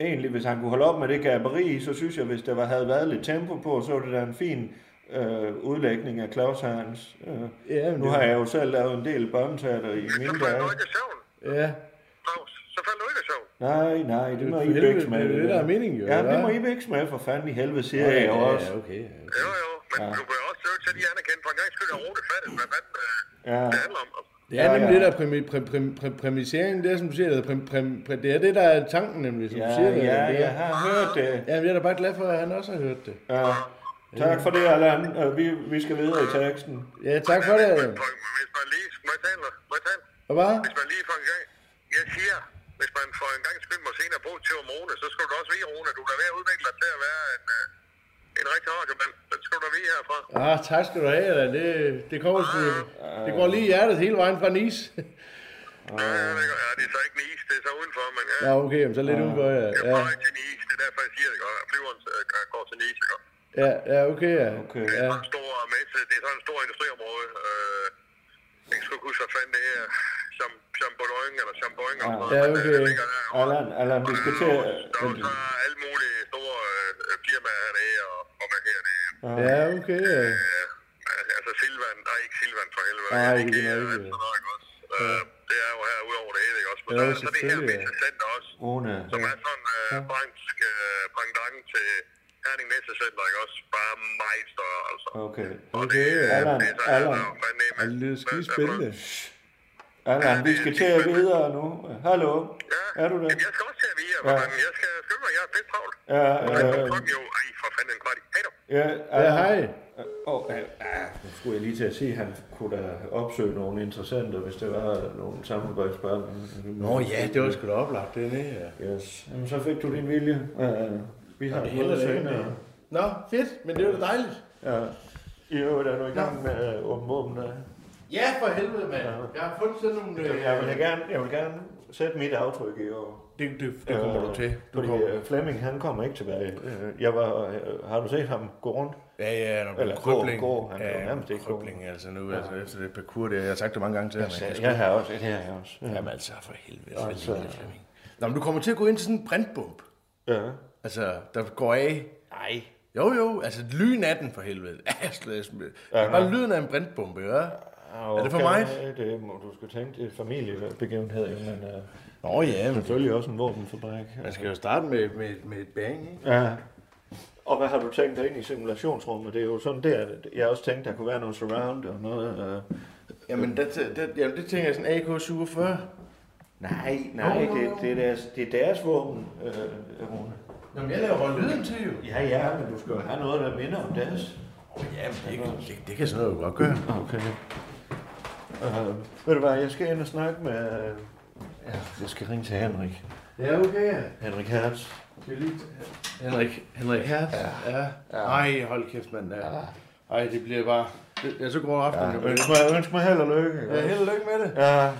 Egentlig, hvis han kunne holde op med det gaberi, så synes jeg, hvis der var, havde været lidt tempo på, så var det da en fin øh, udlægning af Claus Hans. Øh, Ja, nu det- har jeg jo selv lavet en del børneteater i Så mine falder dage. du ikke i søvn, Ja, Claus. Så falder du ikke i søvn. Nej, nej, det må For I helvede, bækse med. det er jo det, der er meningen, jo, Ja, det må I bækse med, for fanden i helvede, siger ja, jeg jo ja, også. ja, okay. ja. Jo, jo, men Ja. du bliver også nødt til at lige anerkende, for en gang skyld, at Rune fattet, hvad fanden øh, Ja, det handler om. Det er Ja, nemlig ja. det der præmi, præ, præ, præ, præmisering, det er som du siger, det er, præ, præ, præ, det er det, der er tanken nemlig, som ja, du siger. det, ja, det, jeg har hørt det. Ja, men jeg er da bare glad for, at han også har hørt det. Ja. Tak for det, Allan. Øh, Vi, vi skal videre i teksten. Ja, tak for det. For- Hvis man lige, må jeg tale, må jeg tale? Hvad? Hvis man lige for en gang, jeg siger, hvis man for en gang skyld må se en positiv om Rune, så skal du også vide, Rune, du er ved at udvikle dig til at være en, øh, en rigtig radiomand. Den skal du da vide herfra. Ah, tak skal du have, Adam. Det, det kommer sgu, det går lige i hjertet hele vejen fra Nis. Ja, ja, det, ja, det er så ikke Nice, det er så udenfor, men ja. Ja, okay, men så lidt udenfor, ja. Jeg er Ja, på vej til Nice, det er derfor, jeg siger det godt. Flyveren går til Nice, ikke? Ja, ja okay, ja. Okay. Det er Ja, sådan en stor messe, det er sådan en stor industriområde. Øh, jeg skal ikke huske, hvad fanden det er. Cham- Chamboing eller Chamboing eller sådan noget. Ja, men, øh, okay. det ligger der. Allan, Allan, vi skal til... Der er jo så alle mulige store øh, firmaer hernede, og, og hvad her det er. ja, okay, ja. Altså Silvan, nej ikke Silvan for helvede. Nej, Jeg ikke er noget, øh, ikke. sådan? Øh, det er jo her ud over det hele, ikke også? Men Ja, så, så det her ja. Messecenter også, Rune. som er sådan øh, fransk øh, pendant til Herning Messecenter, ikke også? Bare meget større, altså. Okay. Okay, ja. Allan, Det er Allan, Og det lyder skide spændende. Allan, vi skal til at videre nu. Hallo? Ja, Er du der? Jamen, jeg skal også til at vide, Ja. ja. men jeg skal skynde mig, jeg er fedt travlt. Ja, øh, klokken jo, ej, for fanden en kvart i. Hej då. ja, Ja, hej. Åh, oh, ah, nu skulle jeg lige til at sige, at han kunne da opsøge nogle interessante, hvis det var nogle samarbejdspartnere. Nå ja, det var sgu da oplagt, det er ja. Yes. Jamen, så fik du din vilje. Uh, vi har det det ikke senere. Nå, fedt, men det var da dejligt. Ja. I øvrigt er du i gang med at åbne våben der. Ja, for helvede, mand. Jeg har fundet sådan nogle... øh, Jeg vil gerne, jeg vil gerne sætte mit aftryk i år. Det, det, det kommer du til. Du Fordi kommer. øh, Flemming, han kommer ikke tilbage. Øh, Jeg var, øh, har du set ham gå rundt? Ja, ja, når du Eller er krybling. gå, gå. Han er ja, nærmest ikke gå. krybling, altså nu, altså efter det parcours, det, jeg har sagt det mange gange til ham. Jeg, Jeg jeg har også, det har jeg også. sgu- Jamen altså, for helvede, for Altså- Flemming. Nå, men du kommer til at gå ind til sådan en brandbomb. Ja. Altså, der går af. Nej. Jo, jo, altså lyn af den for helvede. Ja, Bare lyden af en brandbombe, ja. Er det for meget? Det må du skal tænke, det er familiebegivenhed, men uh, Nå ja, men selvfølgelig også en våbenfabrik. man skal jo starte med, med, med et bang, ikke? Ja. Og hvad har du tænkt dig ind i simulationsrummet? Det er jo sådan der, jeg også tænkte, der kunne være noget surround og noget... Uh... Jamen, det, det, jamen, det tænker jeg sådan AK-47. Nej, nej, Jo, jo, det, jo. det, er deres, det er deres våben, øh, Rune. Jamen, jeg laver lyden til jo. Ja, ja, men du skal jo have noget, der minder om deres. Ja, men det, det, det kan sådan noget jo godt gøre. Okay. Uh, ved du hvad, jeg skal ind og snakke med... Uh, ja, jeg skal ringe til Henrik. Ja, okay, ja. Henrik Hertz. Det er lige... Henrik, Henrik Hertz. Ja. ja. Ej, hold kæft, mand. Ja. Ej, det bliver bare... Det, ja, så går aften. Ja, Ja, ønsk, mig, ønsk mig held og lykke. ja, held og lykke med det. Ja, øh,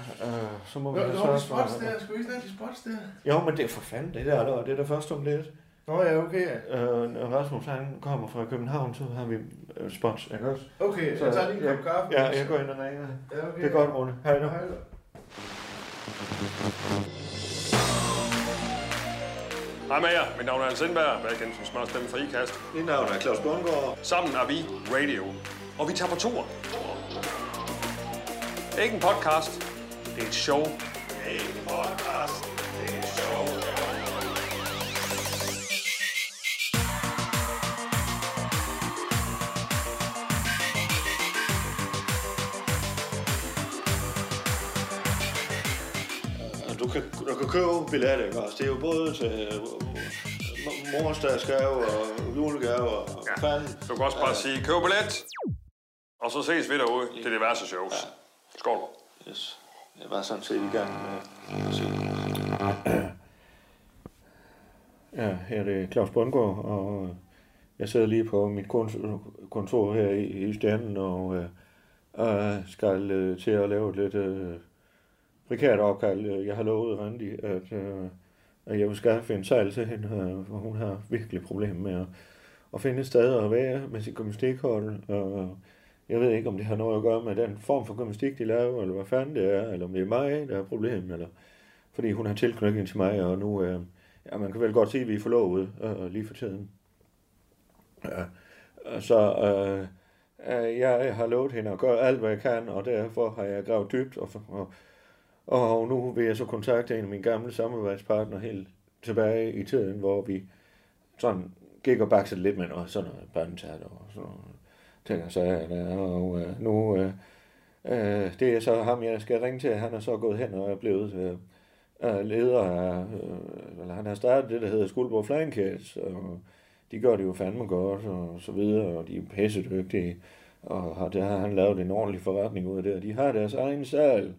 så må vi Nå, have nå, de så- spots der. Skal vi snakke de spots der? Jo, men det er for fanden, det der, der det er der først om lidt. Nå ja, okay. Ja. Øh, Rasmus, han kommer fra København, så har vi øh, spots, ikke også? Okay, så jeg tager lige en kop kaffe. Ja, jeg går ind og ringer. Ja, okay. Det er godt, Rune. Hej nu. Hej då. Hej med jer. Mit navn er Hans Sindberg. Jeg er kendt som smart stemme fra IKAST. Mit navn er Claus Bundgaard. Sammen er vi Radio. Og vi tager på tur. Det er ikke en podcast. Det er et show. Det er ikke en podcast. Det er et show. Du kan, du kan købe billetter, ikke også? Det er jo både til øh, morsdagsgave og julegave og ja. fanden. Du kan også bare sige, køb billet. Og så ses vi derude til diverse shows. Skål. Yes. Jeg var sådan set i gang med at se. Ja, her er det Claus Bundgaard, og jeg sidder lige på mit kont- kontor her i, i Stjernen, og øh, skal øh, til at lave et lidt øh, prekært opkald. Jeg har lovet Randi, at, øh, at jeg vil skaffe en sejl til hende, øh, for hun har virkelig problemer med at, at finde et sted at være med sit gymnastikhold. Og jeg ved ikke, om det har noget at gøre med den form for gymnastik, de laver, eller hvad fanden det er, eller om det er mig, der er problemet, eller fordi hun har tilknytning til mig, og nu, øh, ja, man kan vel godt sige, at vi er forlovet øh, øh lige for tiden. Ja. Så øh, øh jeg har lovet hende at gøre alt, hvad jeg kan, og derfor har jeg gravet dybt, og, og, og nu vil jeg så kontakte en af mine gamle samarbejdspartnere helt tilbage i tiden, hvor vi sådan gik og baksede lidt med noget, sådan noget børnetat og sådan noget ting og sager der, og øh, nu, øh, øh, det er så ham, jeg skal ringe til, han er så gået hen og er blevet øh, øh, leder af, øh, eller han har startet det, der hedder Skuldborg Flying Cats, og de gør det jo fandme godt, og så videre, og de er pissedygtige, og har, der har han lavet en ordentlig forretning ud af det, og de har deres egen sal,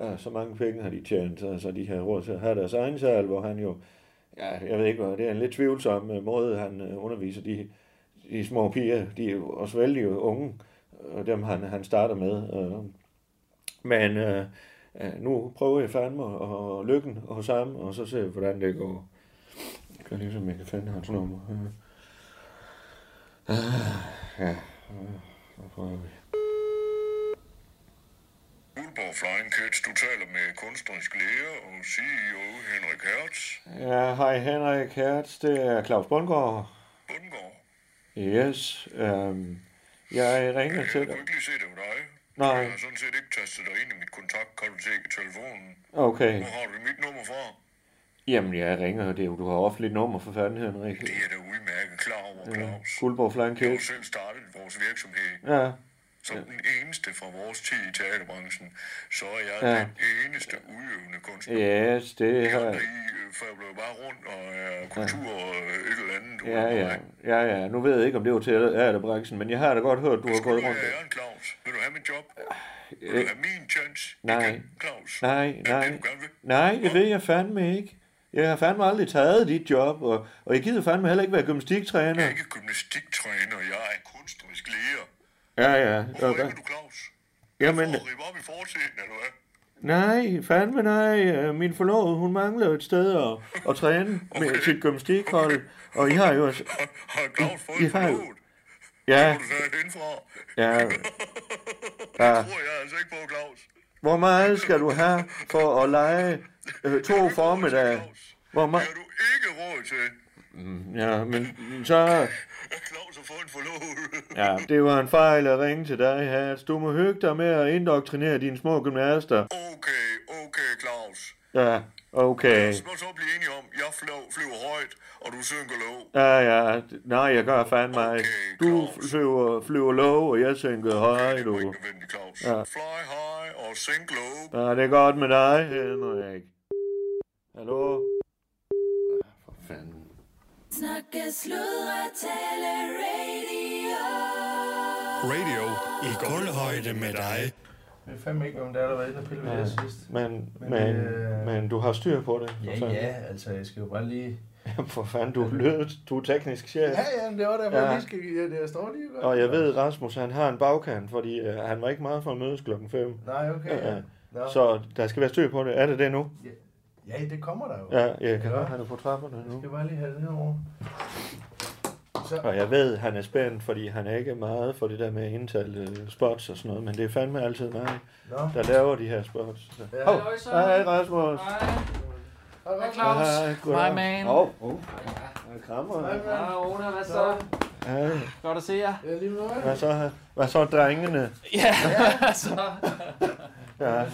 ja, så mange penge har de tjent, så, så de har råd til at have deres egen sal, hvor han jo, ja, jeg ved ikke, hvad, det er en lidt tvivlsom øh, måde, han øh, underviser de, de små piger, de er også vældig unge, og dem han, han starter med. Øh. Men øh, øh, nu prøver jeg fandme og lykken hos ham, og så ser vi, hvordan det går. Jeg kan ligesom, jeg kan finde hans nummer. Øh. Ja, så prøver vi. Guldborg Flying Kids, du taler med kunstnerisk lærer og CEO Henrik Hertz. Ja, hej Henrik Hertz, det er Claus Bundgaard. Bundgaard. Yes, øhm, jeg ringer til Jeg dig. kunne ikke lige se det hos dig. Nej. Jeg har sådan set ikke tastet dig ind i mit kontaktkonto bibliotek i telefonen. Okay. Hvor har du mit nummer fra? Jamen, jeg ringer. Det er jo, du har offentligt nummer for fanden, Henrik. Det er da udmærket klar over, Claus. Guldborg Jeg har Flanke. jo selv startet vores virksomhed. Ja. Som den eneste fra vores tid i teaterbranchen, så er jeg Ja. den eneste udøvende kunstner. Yes, det De har... I øh, fabler jo bare rundt og er kultur og et eller andet. Ja, ja. Ja, ja. Nu ved jeg ikke, om det var til teaterbranchen, men jeg har da godt hørt, du har gået rundt. være Jørgen Claus? Vil du have mit job? Vil Øh, du have min chance? nej. Igen, Claus? Nej, Er nej. det, vil? Nej, det ved jeg fandme ikke. Jeg har fandme aldrig taget dit job, og, og jeg gider fandme heller ikke være Jeg gymnastiktræner. er ikke gymnastiktræner, jeg er kunstnerisk lærer. Ja, ja. Hvorfor Okay. ringer du, Claus? Jamen, For at rive op i fortiden, eller hvad? nej, fandme nej. Øh, Min forlovede, hun mangler et sted at, at træne med sit gymnastikhold. Og I har jo også... Har, Claus fået I en har jo-? Ja, Hvor du er henfra? ja. Det ja. tror jeg altså ikke på, Claus. Hvor meget skal du have for at lege øh, to formiddage? Hvor Det meget? har du ikke råd til. Ja, men så... Claus har fået en forlovet. Ja, det var en fejl at ringe til dig, Hans. Du må hygge dig med at indoktrinere dine små gymnaster. Okay, okay, Claus. Ja, okay. Så må så blive enige om, jeg flyver, flyver højt, og du synker låg. Ja, ja. Nej, jeg gør fandme mig. Okay, Du Claus. flyver, flyver low, og jeg synker høj, Det er du. ikke nødvendigt, Claus. Ja. Fly high og sink low. Ja, det er godt med dig, Henrik. Hallo? Ah, For fanden. Snakke, sludre, tale, radio. Radio i guldhøjde med dig. Jeg ved fandme ikke, om der er, der var inde og pille ved Ja. det sidst. Men, Men, men, øh, men du har styr på det. Ja, fanden. ja, altså, jeg skal jo bare lige... For fanden, du, lyder, du er teknisk chef. Ja, ja, men det var derfor, Ja. ja. jeg lige skal... Ja, det står lige godt. Og jeg ved, Rasmus, han har en bagkant, fordi øh, han var ikke meget for at mødes klokken 5. Nej, okay, ja. Ja. Nå. Så der skal være styr på det. Er det det nu? Ja, det kommer der jo. Ja, jeg kan Ja. høre, han er på trapperne Jeg nu. skal bare lige have det herovre. Så, Og jeg ved, han er spændt, fordi han er ikke meget for det der med at indtale øh, spots og sådan noget, men det er fandme altid mig, Nå. der laver de her spots. Så. Ja. Hov, hej Rasmus. Hej, Hej, Claus. Hej, goddag. My man. Hov, hov. Jeg krammer. Hej, Ona, hvad så? Hej. Godt at se jer. Ja, lige med Hvad så, hvad så drengene? Ja, så. Ja.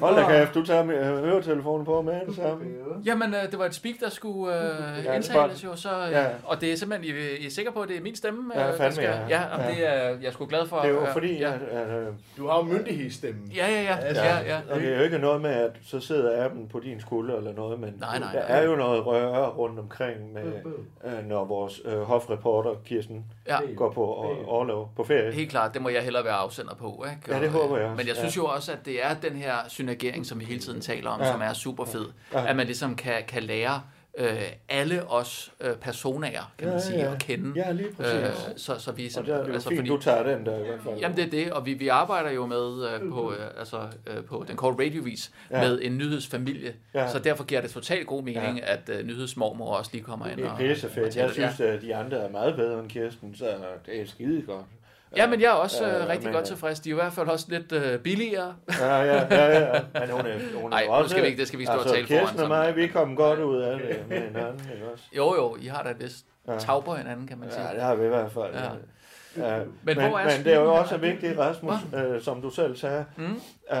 Hold da kæft, du tager med øh, høretelefonen på med det samme. Jamen, øh, det var et speak, der skulle øh, Ja, indtales jo, så, øh, Ja. og det er simpelthen, I, I er sikre på, at det er min stemme? Ja, øh, der fandme, skal, ja. ja. jamen, Ja. det er jeg er sgu glad for. Det er jo øh, fordi, ja. at, at, øh, Du har jo myndighedsstemmen. Ja, ja, ja. ja, ja. og det er jo ikke noget med, at så sidder appen på din skulder eller noget, men Nej, nej, der nej. er jo noget røre rundt omkring, med, øh, når vores øh, hofreporter Kirsten ja. går på overlov på ferie. Helt klart, det må jeg hellere være afsender på. Ikke? Ja, det Og, håber øh, jeg også, Men jeg synes ja. jo også, at det er den her synergering, som vi hele tiden taler om, Ja. ja. som er super fed. Ja. Ja. At man ligesom kan, kan lære øh, alle os øh, personager, kan man Ja, sige, ja. at kende. Ja, lige præcis. Øh, så, så vi Og der er det jo altså, fint, du tager den der i hvert fald. Jamen det er det, og vi, vi arbejder jo med øh, på, øh, altså, øh, på den korte radiovis Ja. ja. med en nyhedsfamilie, Ja. ja. så derfor giver det totalt god mening, Ja. ja. at øh, nyhedsmormor også lige kommer ind Det er pissefedt. Jeg synes, at de andre er meget bedre end Kirsten, så det er skide godt. Ja. men jeg er også Ja, øh, rigtig men, godt tilfreds. De er i hvert fald også lidt øh, billigere. Ja, ja, ja, ja. Men hun er, hun er Ej, også... skal vi ikke- det skal vi stå og altså, tale foran Kirsten og sammen. mig, vi kom godt ud af det med hinanden, ikke også? Jo, jo, I har da vist Ja. tag på hinanden, kan man sige. Ja, det har vi i hvert fald. Ja. Ja. Men, Men men, hvor er men det er jo også vigtigt, Rasmus, øh, som du selv sagde, Mm. øh,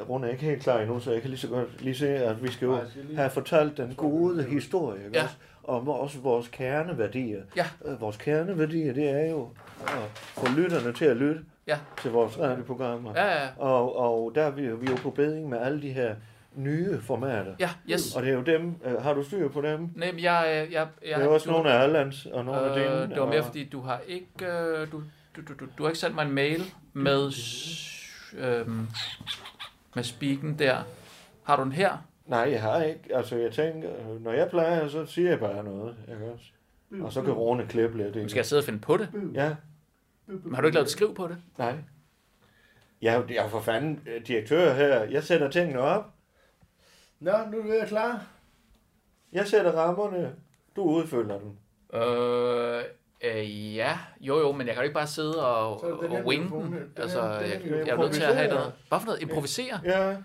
øh, Rune er ikke helt klar endnu, så jeg kan lige så godt lige se, at vi skal jo have fortalt den gode historie, ikke Ja. også? Om også vores kerneværdier. Ja. Øh, Vores kerneværdier, det er jo at få lytterne til at lytte Ja. til vores radioprogrammer. Ja, ja, Og, og der er vi, vi er jo på beding med alle de her nye formater. ja, yes. Og det er jo dem, øh, har du styr på dem? Nej, men jeg, øh, jeg, jeg, Det er jo også du- nogle af Allands og nogle af dine. Øh, det var mere og- fordi, du har ikke, øh, du, du, du, du, du har ikke sendt mig en mail med, øhm, med speaken der. Har du den her? Nej, jeg har ikke. Altså, jeg tænker, øh, når jeg plejer, så siger jeg bare noget. Ikke også? Og så kan Rune klippe lidt. Ikke? skal jeg sidde og finde på det. Ja, Men har du ikke lavet et skriv på det? nej. Jeg, er jo- jeg er for fanden øh, direktør her. Jeg sætter tingene op. Nå, nu er du ved at klar. Jeg sætter rammerne. Du udfylder dem. Øh, øh, ja, jo jo, men jeg kan jo ikke bare sidde og, og winge den. Altså, jeg, mikrofon. jeg er nødt til at have noget. Hvad for noget? Improvisere? Ja.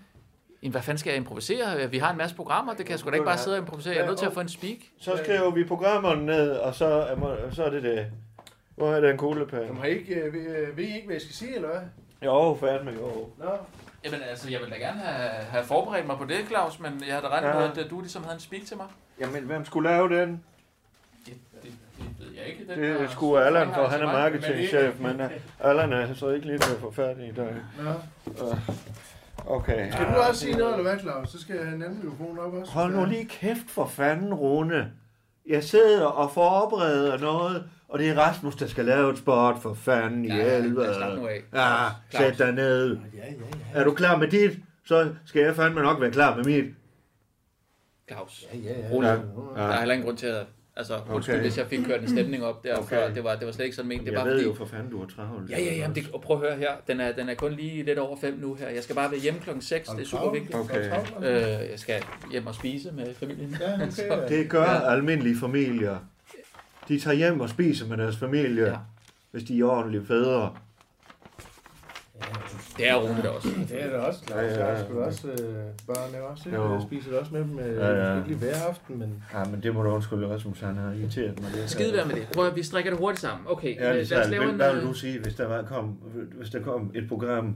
Jamen, hvad fanden skal jeg improvisere? Vi har en masse programmer, det kan jeg sgu da ikke bare sidde og improvisere. Jeg er nødt til at få en speak. Så skriver vi programmerne ned, og så er, må- så er det det. Hvor er den kuglepen? Jamen, har I ikke, øh, ved, øh, ved I ikke, hvad jeg skal sige, eller hvad? Jo, fandme jo. Nå, Jamen altså, jeg ville da gerne have, have forberedt mig på det, Claus, men jeg havde da regnet Ja. med, at du ligesom havde en speak til mig. Jamen, hvem skulle lave den? Det, det, det ved jeg ikke. Den Det der- er sgu Allan, for han er marketingchef, men øh, Allan er så ikke lige få fat i dag. Nå. Okay. Skal du også sige noget, eller hvad, Claus? Så skal jeg have en anden mikrofon op også. Hold nu lige kæft for fanden, Rune. Jeg sidder og forbereder noget, og det er Rasmus, der skal lave et spot for fanden i Ja, ja, helvede. ja, sæt dig ned. Ja, ja, ja. Er du klar med dit, så skal jeg fandme nok være klar med mit. Claus, Ja, ja, ja. Rolig. Ja. der er heller ingen grund til at... Altså, undskyld, Okay. hvis jeg fik kørt en stemning op der Okay. før. Det var, det var slet ikke sådan ment. Det er Jeg bare ved fordi... jo for fanden, du har travlt. Ja, ja, ja, men det, og prøv at høre her. Den er, den er kun lige lidt over 5 nu her. Jeg skal bare være hjemme klokken 6. Det er super vigtigt. Okay. Øh, jeg skal hjem og spise med familien. Ja, okay, ja. Det gør Ja. almindelige familier. De tager hjem og spiser med deres familie, Ja. hvis de er ordentlige fædre. Det er Rune der også. Det er det også, Claus. Ja, Ja, ja. Skal du også øh, børn er også? Jo. Jeg spiser også med dem. Øh, Ja, ja. Ikke lige hver aften, men... Ja, men det må du undskylde, Rasmus, han har irriteret mig. lidt. Skide være med det. Prøv at vi strikker det hurtigt sammen. Okay, Ja, øh, det lad os lave en... Hvad vil øh, du sige, hvis der, var, kom, hvis der kom et program,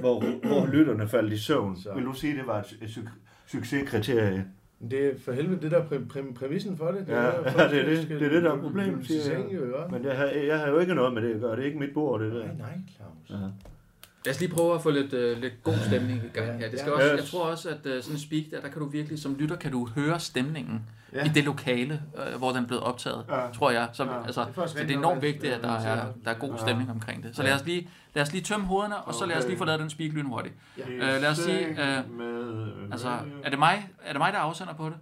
hvor, hvor lytterne faldt i søvn? Så. Vil du sige, det var et, et suc- succeskriterie? Det er for helvede det der præ- præ- præmissen for det. Ja, er, ja, det er det. skal Det er det, der er problemet, siger jeg. ja. Men jeg har, jeg har jo ikke noget med det at gøre. Det er ikke mit bord, det der. Nej, nej, Claus. Ja. Lad os lige prøve at få lidt, øh, lidt god stemning i gang her. Det skal Ja. også, Yes. jeg tror også, at øh, sådan en speak der, der kan du virkelig, som lytter, kan du høre stemningen Ja. i det lokale, øh, hvor den blevet optaget, Ja. tror jeg. Så, Ja. altså, Det er så det er enormt vigtigt, at- der er, der er god Ja. stemning omkring det. Så lad os lige, lad os lige tømme hovederne, og så lad os lige få lavet den speak lynhurtigt. Øh, lad os sige, øh, med, Altså, er det mig, er det mig der afsender på det?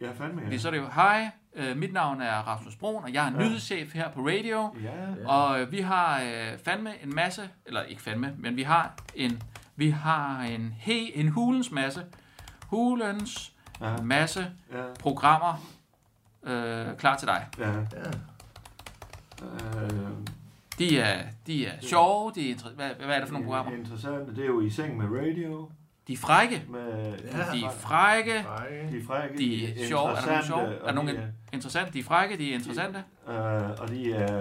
Ja, fandme Fordi ja. så er det jo, hej, øh, mit navn er Rasmus Brun, og jeg er Ja. nyhedschef her på radio. Ja, Og øh, vi har øh, fandme en masse, eller ikke fandme, men vi har en, vi har en, he, en hulens masse, hulens ja, masse ja, programmer øh, klar til dig. ja. Ja. Øh, De er, de er sjove, de er, hvad, hvad er det for nogle programmer? Interessant. Det er jo i seng med radio. De er frække, Med, de er frække, de er frække. de er sjove. Er der nogle sjove? interessante, Er der nogle og de interessante? De er frække, de er interessante. er, øh, og de er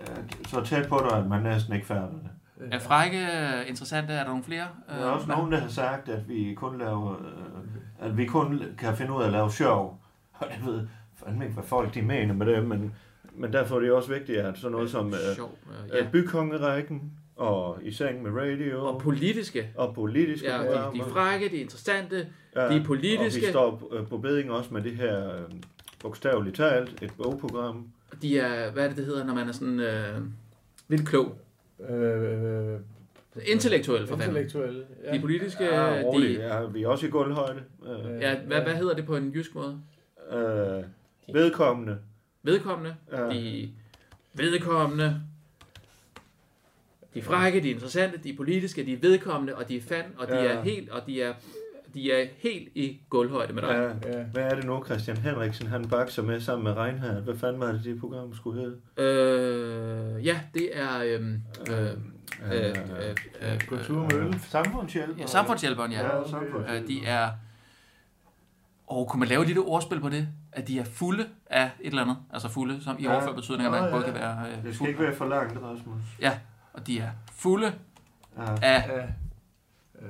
øh, så tæt på dig, at man næsten ikke fatter det. Er frække øh, interessante? Er der nogle flere? Der er også nogen, der har sagt, at vi kun laver, øh, at vi kun kan finde ud af at lave sjov. Og det ved fandme ikke, hvad folk de mener med det, men, men derfor er det også vigtigt, at sådan noget som øh, Sjov, øh, ja. bykongerækken og i seng med radio Og politiske. og politiske Ja, de, de er frække, de er interessante, Ja, de politiske. Og vi står øh, på beding også med det her øh, bogstaveligt talt, et bogprogram. de er, hvad er det, det hedder, når man er sådan øh, vildt klog. Øh, Intellektuel for fanden. intellektuelle. De er politiske, Ja, de, Ja, vi er også i gulvhøjde. Øh, ja, hvad, hvad hedder det på en jysk måde? øh, vedkommende. Vedkommende, Ja. de vedkommende, de er frække, de er interessante, de er politiske, de er vedkommende, og de er fan, og de Ja. er helt, og de er, de er helt i gulvhøjde med dig. Ja. Ja. Hvad er det nu, Christian Henriksen, han bakser med sammen med Reinhardt? Hvad fanden var det, det program skulle hedde? Øh, ja, det er øhm, øh, øh, øh, øh, øh, Kulturmølle. Samfundshjælp. ja, samfundshjælperen, ja. Ja, samfundshjælp. Øh, de er... Og kunne man lave et lille ordspil på det? At de er fulde af et eller andet. Altså fulde, som i Ja. overført betydning, at man ja. både kan være øh, Det skal fuld. ikke være for langt, Rasmus. Ja, og de er fulde Ja. af, Ja. Øh,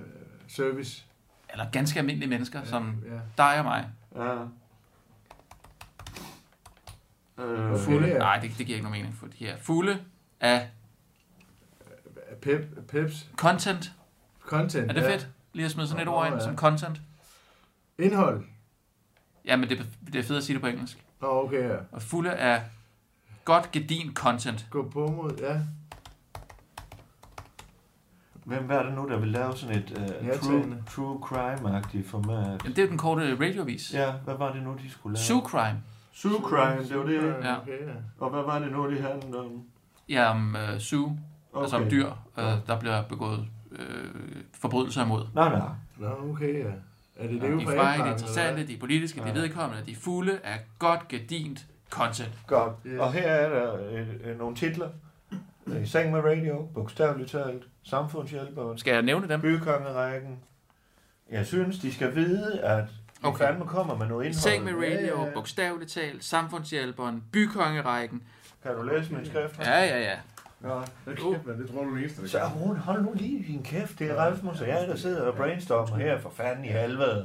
service. eller ganske almindelige mennesker, som Ja. dig og mig. ja. Øh, Fulde. Ja. Nej, det, det giver ikke nogen mening, for de er fulde af Pep, peps. content. Content. Er det ja. fedt? Lige at smide sådan et Nå, ord ind ja. som content. Indhold. Ja, men det, det er fedt at sige det på engelsk. Nå, okay, ja. Og fulde af godt gedin content. Gå på mod, ja. Hvem er det nu, der vil lave sådan et uh, true, Nærtagende. true crime-agtigt format? Jamen, det er jo den korte radiovis. Ja, hvad var det nu, de skulle lave? Sue crime. Sue crime, det var det. Ja. Okay, ja. Og hvad var det nu, de handlede om? Ja, om uh, Sue, okay. altså om dyr, uh, der bliver begået uh, forbrydelser imod. Nej, nej. Nå, okay, ja. Er det De det er for frække, de er interessante, eller de er politiske, de er Ja. vedkommende, de er fulde af godt gedint content. Godt. Yes. Og her er der øh, øh, nogle titler. I seng med radio, bogstaveligt talt, samfundshjælperen, Skal jeg nævne dem? bykongerækken. Jeg synes, de skal vide, at de Okay. fandme kommer med noget I indhold. seng med radio, Ja, ja, ja. bogstaveligt talt, samfundshjælperen, bykongerækken. Kan du læse min skrift? Ja, ja, ja. Nå, Kæft, man, det tror du er eneste, der så hun, hold nu lige din kæft. Det er Rasmus og jeg, der sidder og brainstormer her for fanden i helvede.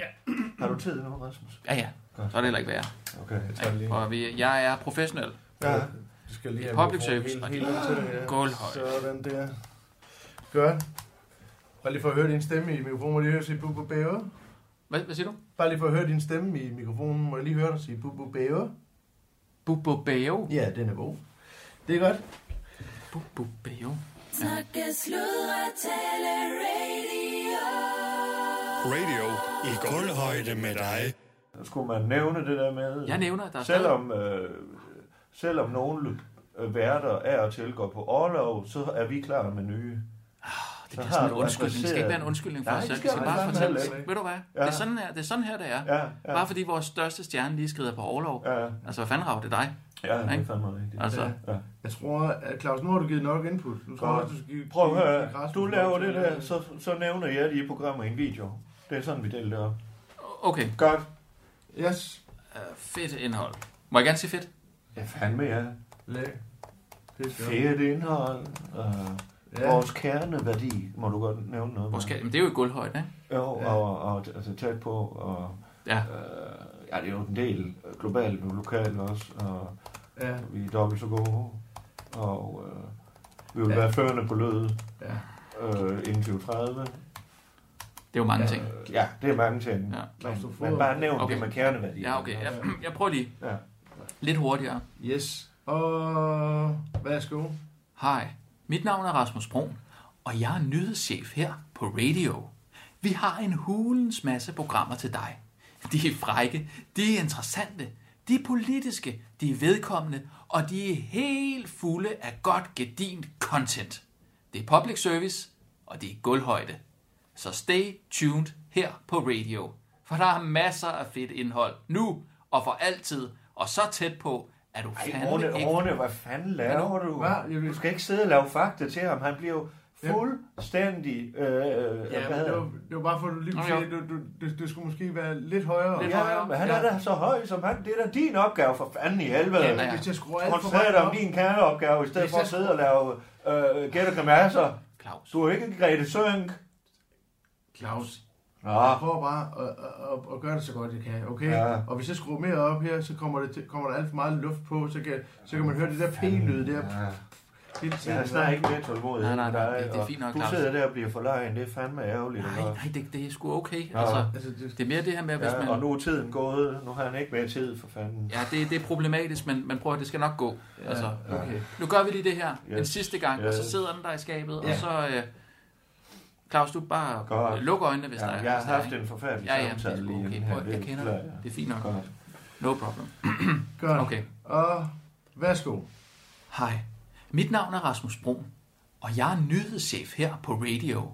Har du tid nu, Rasmus? Ja, ja. Så er det heller ikke værre. Okay. Jeg tager lige. Og vi, jeg er professionel. Ja. Du skal lige have Public service, og Helt, helt ja. gulvhøjde. Sådan der. Godt. Bare lige for at høre din stemme i mikrofonen. Må jeg lige høre sige bubu bæver? Hvad, hvad siger du? Bare lige for at høre din stemme i mikrofonen. Må jeg lige høre dig sige bubu bæver? Bubo Beo. Ja, den er god. Det er godt. Bubo Beo. Snakke, sludre, tale, radio. Radio i gulvhøjde med dig. Skulle man nævne det der med... Jeg nævner, der er Selvom, øh, selvom nogle værter er og til går på overlov, så er vi klar med nye. Det bliver sådan en undskyldning. Det skal ikke være en undskyldning for Nej, os det selv. Vi skal bare fortælle. Ved du hvad? Ja. Det er sådan her, det er sådan her, det er. Ja, ja. Bare fordi vores største stjerne lige skrider på overlov. Ja, Altså, hvad fanden rav det er dig? Ja det er Ikke? fandme rigtigt. Altså, Ja. Jeg tror, at Claus, nu har du givet nok input. Nu tror jeg, du skal give... Prøv at høre, du laver det der, så, så nævner jeg de programmer i en video. Det er sådan, vi deler det op. Okay, Godt. Yes. uh, fedt indhold. Må jeg gerne sige fedt? Ja, fandme ja. Læg. Fedt indhold. Uh, Ja. Vores kerneværdi, må du godt nævne noget Vores skal, men det er jo i gulvhøjde, ikke? Jo, Ja. og, og altså tæt på, og Ja. øh, ja, det er jo en del globalt og lokalt også, og Ja. vi er dobbelt så gode, og øh, vi vil Ja. være førende på lødet Ja. øh, inden 2030. Det er jo mange ting. Øh, ja, det er mange ting. Ja. Men, men bare nævn Okay. det med kerneværdi. Ja, okay. Jeg, jeg prøver lige. Ja. Lidt hurtigere. Yes. Og værsgo. Hej, mit navn er Rasmus Brun, og jeg er nyhedschef her på Radio. Vi har en hulens masse programmer til dig. De er frække, de er interessante, de er politiske, de er vedkommende, og de er helt fulde af godt gedint content. Det er public service, og det er gulvhøjde. Så stay tuned her på Radio, for der er masser af fedt indhold nu og for altid, og så tæt på, at du Ej, fandme Rune, ikke... Rune, hvad fanden laver du? Hvad? Du skal ikke sidde og lave fakta til ham. Han bliver jo fuldstændig... Øh, Ja, hvad det var, det var bare for, at du lige kunne sige, du, du, det, det skulle måske være lidt højere. Lidt Ja, højere. men han Ja. er da så høj som han. Det er da din opgave for fanden i helvede. Ja, Ja, ja. Hvis jeg skruer alt for Koncentrer højt dig om din kerneopgave, i stedet for at sidde og lave øh, gæt og grimasser. Claus. Du er ikke Grete Sønk. Claus, Nå, jeg prøver bare at, at, at, at gøre det så godt, jeg kan, okay? Ja. Og hvis jeg skruer mere op her, så kommer, det kommer der alt for meget luft på, så kan, så kan man høre det der p-lyd der. ja. Jeg er snart ikke mere tålmodig Nej, nej, end nej, dig, det- er og fint nok, Du sidder der og bliver forlegen. Det er fandme ærgerligt. Nej, nej, det, det er sgu okay. Nå. Altså, Altså, det, er mere det her med, hvis Ja, og man... nu er tiden gået. Nu har han ikke mere tid, for fanden. Ja, det, det er problematisk, men, men prøv at det skal nok gå. Altså, okay. nu gør vi lige det her en Yes. sidste gang, og så Yes. sidder den der i skabet, og Ja. så... Øh, Claus, du bare Godt. luk øjnene, hvis Ja, der er. jeg har haft en forfærdelig Ja, ja, det samtale lige okay. her. jeg Det kender det. Det er fint nok. Godt. No problem. Godt. Okay. Og værsgo. Hej, mit navn er Rasmus Brun, og jeg er nyhedschef her på Radio.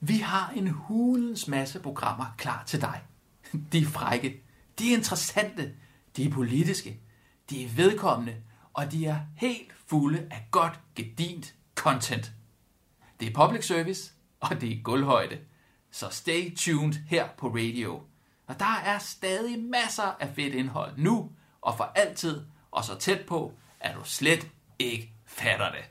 Vi har en hulens masse programmer klar til dig. De er frække, de er interessante, de er politiske, de er vedkommende, og de er helt fulde af godt gedint content. Det er public service, og det er guldhøjde. Så stay tuned her på Radio. Og der er stadig masser af fedt indhold nu og for altid, og så tæt på, at du slet ikke fatter det.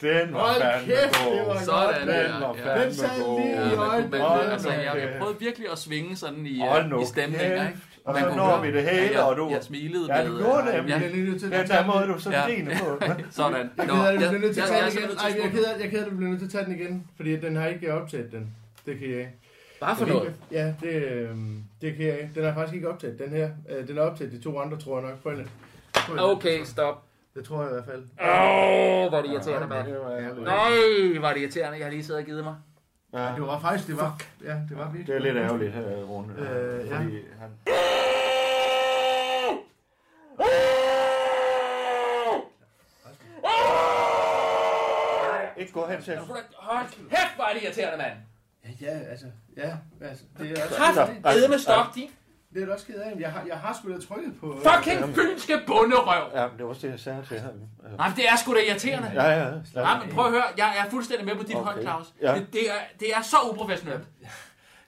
Den var Hold fandme kæft, god. det var Sådan Den der. var Ja. Den fandme sad god. lige i Ja, øjnene. men, Hold men, nu altså, jeg, jeg kæft. prøvede virkelig at svinge sådan i, Hold nu uh, i stemningen. kæft. Ikke? Og Man så kunne når høre- vi det hele, jeg, og du- Jeg smilede Ja, du med... gjorde øh, det. Jeg er lige nødt til Den der måde, du så Ja. griner på. sådan. Jeg Nå, er ked af, at du jeg- bliver nødt til at tage den er igen. Ej, jeg er slutte. ked af, jeg er ked af, at du bliver nødt til at tage den igen. Fordi den har ikke optaget den. Det kan jeg ikke. Bare for noget. Ja, det, øh, det kan jeg ikke. Den er faktisk ikke optaget, den her. Øh, Den er optaget de to andre, tror jeg nok. Prøv lige. Prøv lige. Okay, stop. Det tror jeg i hvert fald. Åh, hvor er det irriterende, mand. Nej, hvor er det irriterende. Jeg har lige siddet og givet mig. Ja, Det var faktisk, det var, ja, det var virkelig. det er lidt ærgerligt her, Rune. Øh, ja. Fordi han... Ikke gå hen til ham. Hold kæft, hvor er det irriterende, mand. Ja, ja, altså, ja, altså, det er også, Kraft, æde med stok, din det er da også ked af. Jeg har, jeg har sgu da trykket på... fucking fynske bunderøv. Ja, men det var også det, jeg sagde til ham. Nej, men det er sgu da irriterende. Ja, ja. Nej, af. men prøv at høre, jeg er fuldstændig med på dit Okay. hold, Claus. Ja. Det, det, er, det er så uprofessionelt.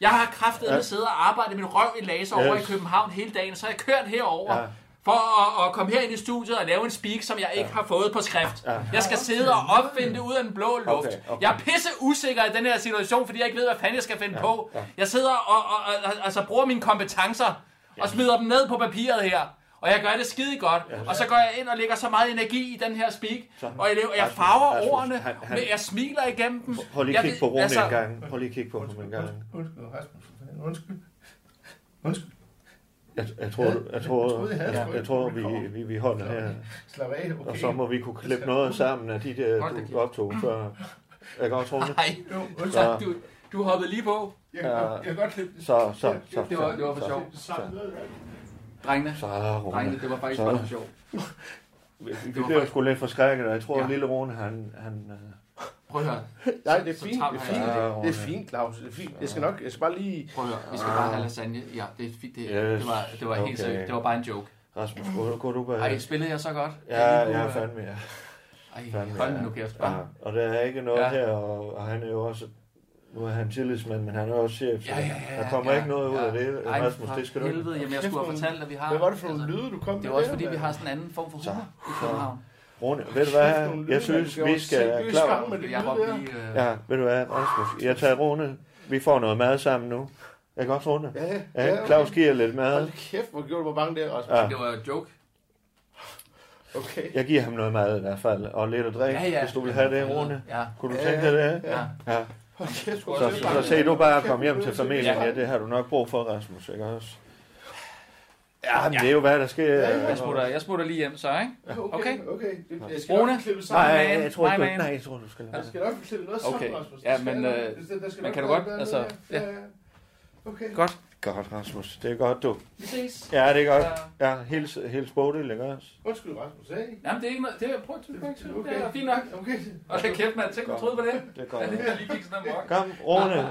Jeg har kraftet med Ja. at sidde og arbejde min røv i laser over Yes. i København hele dagen, så har jeg kørt herover Ja. For at, at komme her ind i studiet og lave en speak, som jeg ikke har fået på skrift. Jeg skal sidde og opfinde det ud af den blå luft. Okay, okay. Jeg er pisse usikker i den her situation, fordi jeg ikke ved, hvad fanden jeg skal finde på. Jeg sidder og, og, og, og altså, bruger mine kompetencer og smider dem ned på papiret her. Og jeg gør det skide godt. Og så går jeg ind og lægger så meget energi i den her speak. Og jeg, laver, jeg farver Rasmus, ordene, han- han- men jeg smiler igennem dem. Prøv lige ved- på Rune altså- en gang. Prøv lige kigge på ham en gang. Undskyld, Rasmus. Undskyld. Undskyld. Jeg, jeg tror, jeg Jeg tror, troede, jeg jeg, skrevet jeg tror på vi, vi, vi holder her. Slap af, okay. Og så må vi kunne klippe noget sammen af de der, du optog før. Jeg kan også Rune. Nej, Jo, undskyld. Så, du, du hoppede lige på. Jeg kan jeg kan godt klippe det. så, så, så, Det var, det var for så, sjov. Så, Drengene, så, drengene, det var faktisk Så. bare for sjov. Vi, vi blev sgu lidt forskrækket, og jeg tror, Ja. at lille Rune, han... han øh, Prøv at høre. Nej, det er fint. Det er fint. Det er fint, Claus. Det er fint. Jeg skal nok, jeg skal bare lige... Prøv at høre. Vi skal bare have lasagne. Ja, det er fint. Det, Yes. det var, det var helt Okay. seriøst. Det var bare en joke. Rasmus, går, går du bare Ej, spillede jeg så godt? Ja, Jeg ja, fandme, ja. Ej, Fandme, hold nu kæft. ja. bare. Og der er ikke noget Ja. her, og, og han er jo også... Nu er han tillidsmand, men han er også chef, Ja, ja, ja, der kommer ja, ikke noget ud ja. af det. Ej, Rasmus, det skal du ikke. helvede. Jamen, jeg skulle have fortalt, at vi har... Hvad var det for nogle altså, lyde, du kom med Det er også fordi, vi har sådan en anden form for humor i. København. Rune, ved du hvad? Jeg synes, vi skal... Klar, øh, ja, ved du hvad, Rasmus? Jeg tager Rune. Vi får noget mad sammen nu. Jeg kan også Rune. Ja, ja, Ja, okay. Claus giver lidt mad. Hold kæft, hvor gjorde du mig bange der, Rasmus. Ja, Det var en joke. Okay. jeg giver ham noget mad i hvert fald, og lidt at drikke, Ja, ja. hvis du vil have det, Rune. Ja. Kunne du Ja, tænke dig det? Ja. Ja. Hvor Så, bange. så se du bare at komme hjem til familien. Ja. Ja, det har du nok brug for, Rasmus, ikke også? Ja, men det er jo, hvad der sker. Jeg smutter, jeg smutter lige hjem så, ikke? Okay, Okay. okay. Det- Jeg skal Rune? klippe sammen. Nej, man, jeg tror ikke, my du, man. nej, jeg tror, du skal lade Jeg være. skal nok klippe noget sammen, Okay. Rasmus. Ja, men, øh, men kan du være godt, altså, ja. Ja, ja. Okay. Godt. Godt, Rasmus. Det er godt, du. Vi ses. Ja, det er godt. Ja. Ja, hils, hils Bodil, ikke også? Undskyld, Rasmus. Hey. Jamen, det er ikke noget. Det er, prøv at at- Okay. Det er fint nok. Okay. Og det kæft, mand. Tænk, du troede på det. Det er godt. Ja, det er lige gik sådan en mok. Kom, Rune.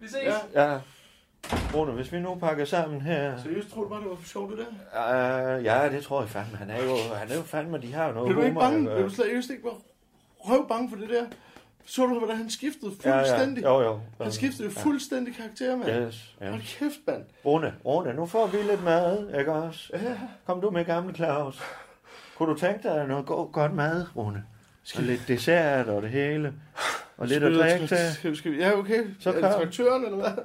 Vi ses. Ja. Ja. Rune, hvis vi nu pakker sammen her... Seriøst, tror du bare, det var for sjovt, det der? Uh, ja, det tror jeg fandme. Han er jo, han er jo fandme, de har jo noget Bliver du ikke humor, bange? Bliver du seriøst ikke bare røv bange for det der? Så du, hvordan han skiftede Ja, ja. fuldstændig? Jo, jo. Han skiftede jo fuldstændig karakter, mand. Yes, ja. Hold kæft, mand. Rune, Rune, nu får vi lidt mad, ikke også? Ja. Kom du med gamle Claus. Kunne du tænke dig noget go- godt mad, Rune? Og lidt dessert og det hele. Og lidt at Skal drikke til. skal skal Ja, okay. Så er kom. traktøren, eller hvad?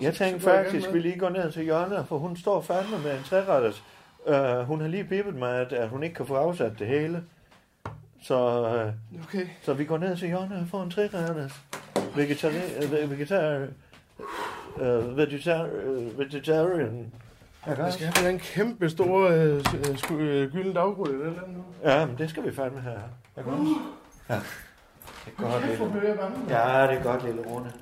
Jeg tænkte faktisk, vi lige går ned til Jonna, for hun står fandme med en træretters. Uh, hun har lige bippet mig, at, at hun ikke kan få afsat det hele. Så, uh, Okay. så vi går ned til Jonna og får en træretters. Vegetar... Uh, vegetar... Uh, vegetar... Uh, vegetarian. Ja, Jeg skal have en kæmpe stor øh, øh, øh, gylden daggryde eller noget. nu. Ja, men det skal vi fandme have. Jeg kan også. Ja. Det er godt, lille. Ja, det er godt, lille Rune.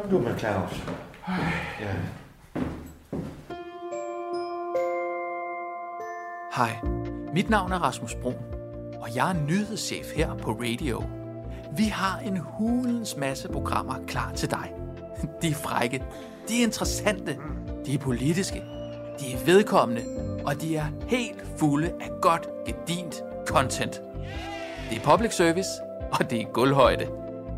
Kom du med Claus. Ja. Hej, mit navn er Rasmus Brun, og jeg er nyhedschef her på Radio. Vi har en hulens masse programmer klar til dig. De er frække, de er interessante, de er politiske, de er vedkommende, og de er helt fulde af godt, gedint content. Det er public service, og det er guldhøjde.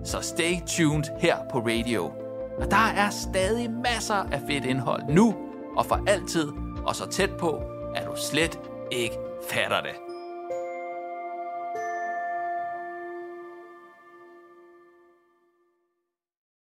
Så stay tuned her på Radio. Og der er stadig masser af fedt indhold nu og for altid, og så tæt på, at du slet ikke fatter det.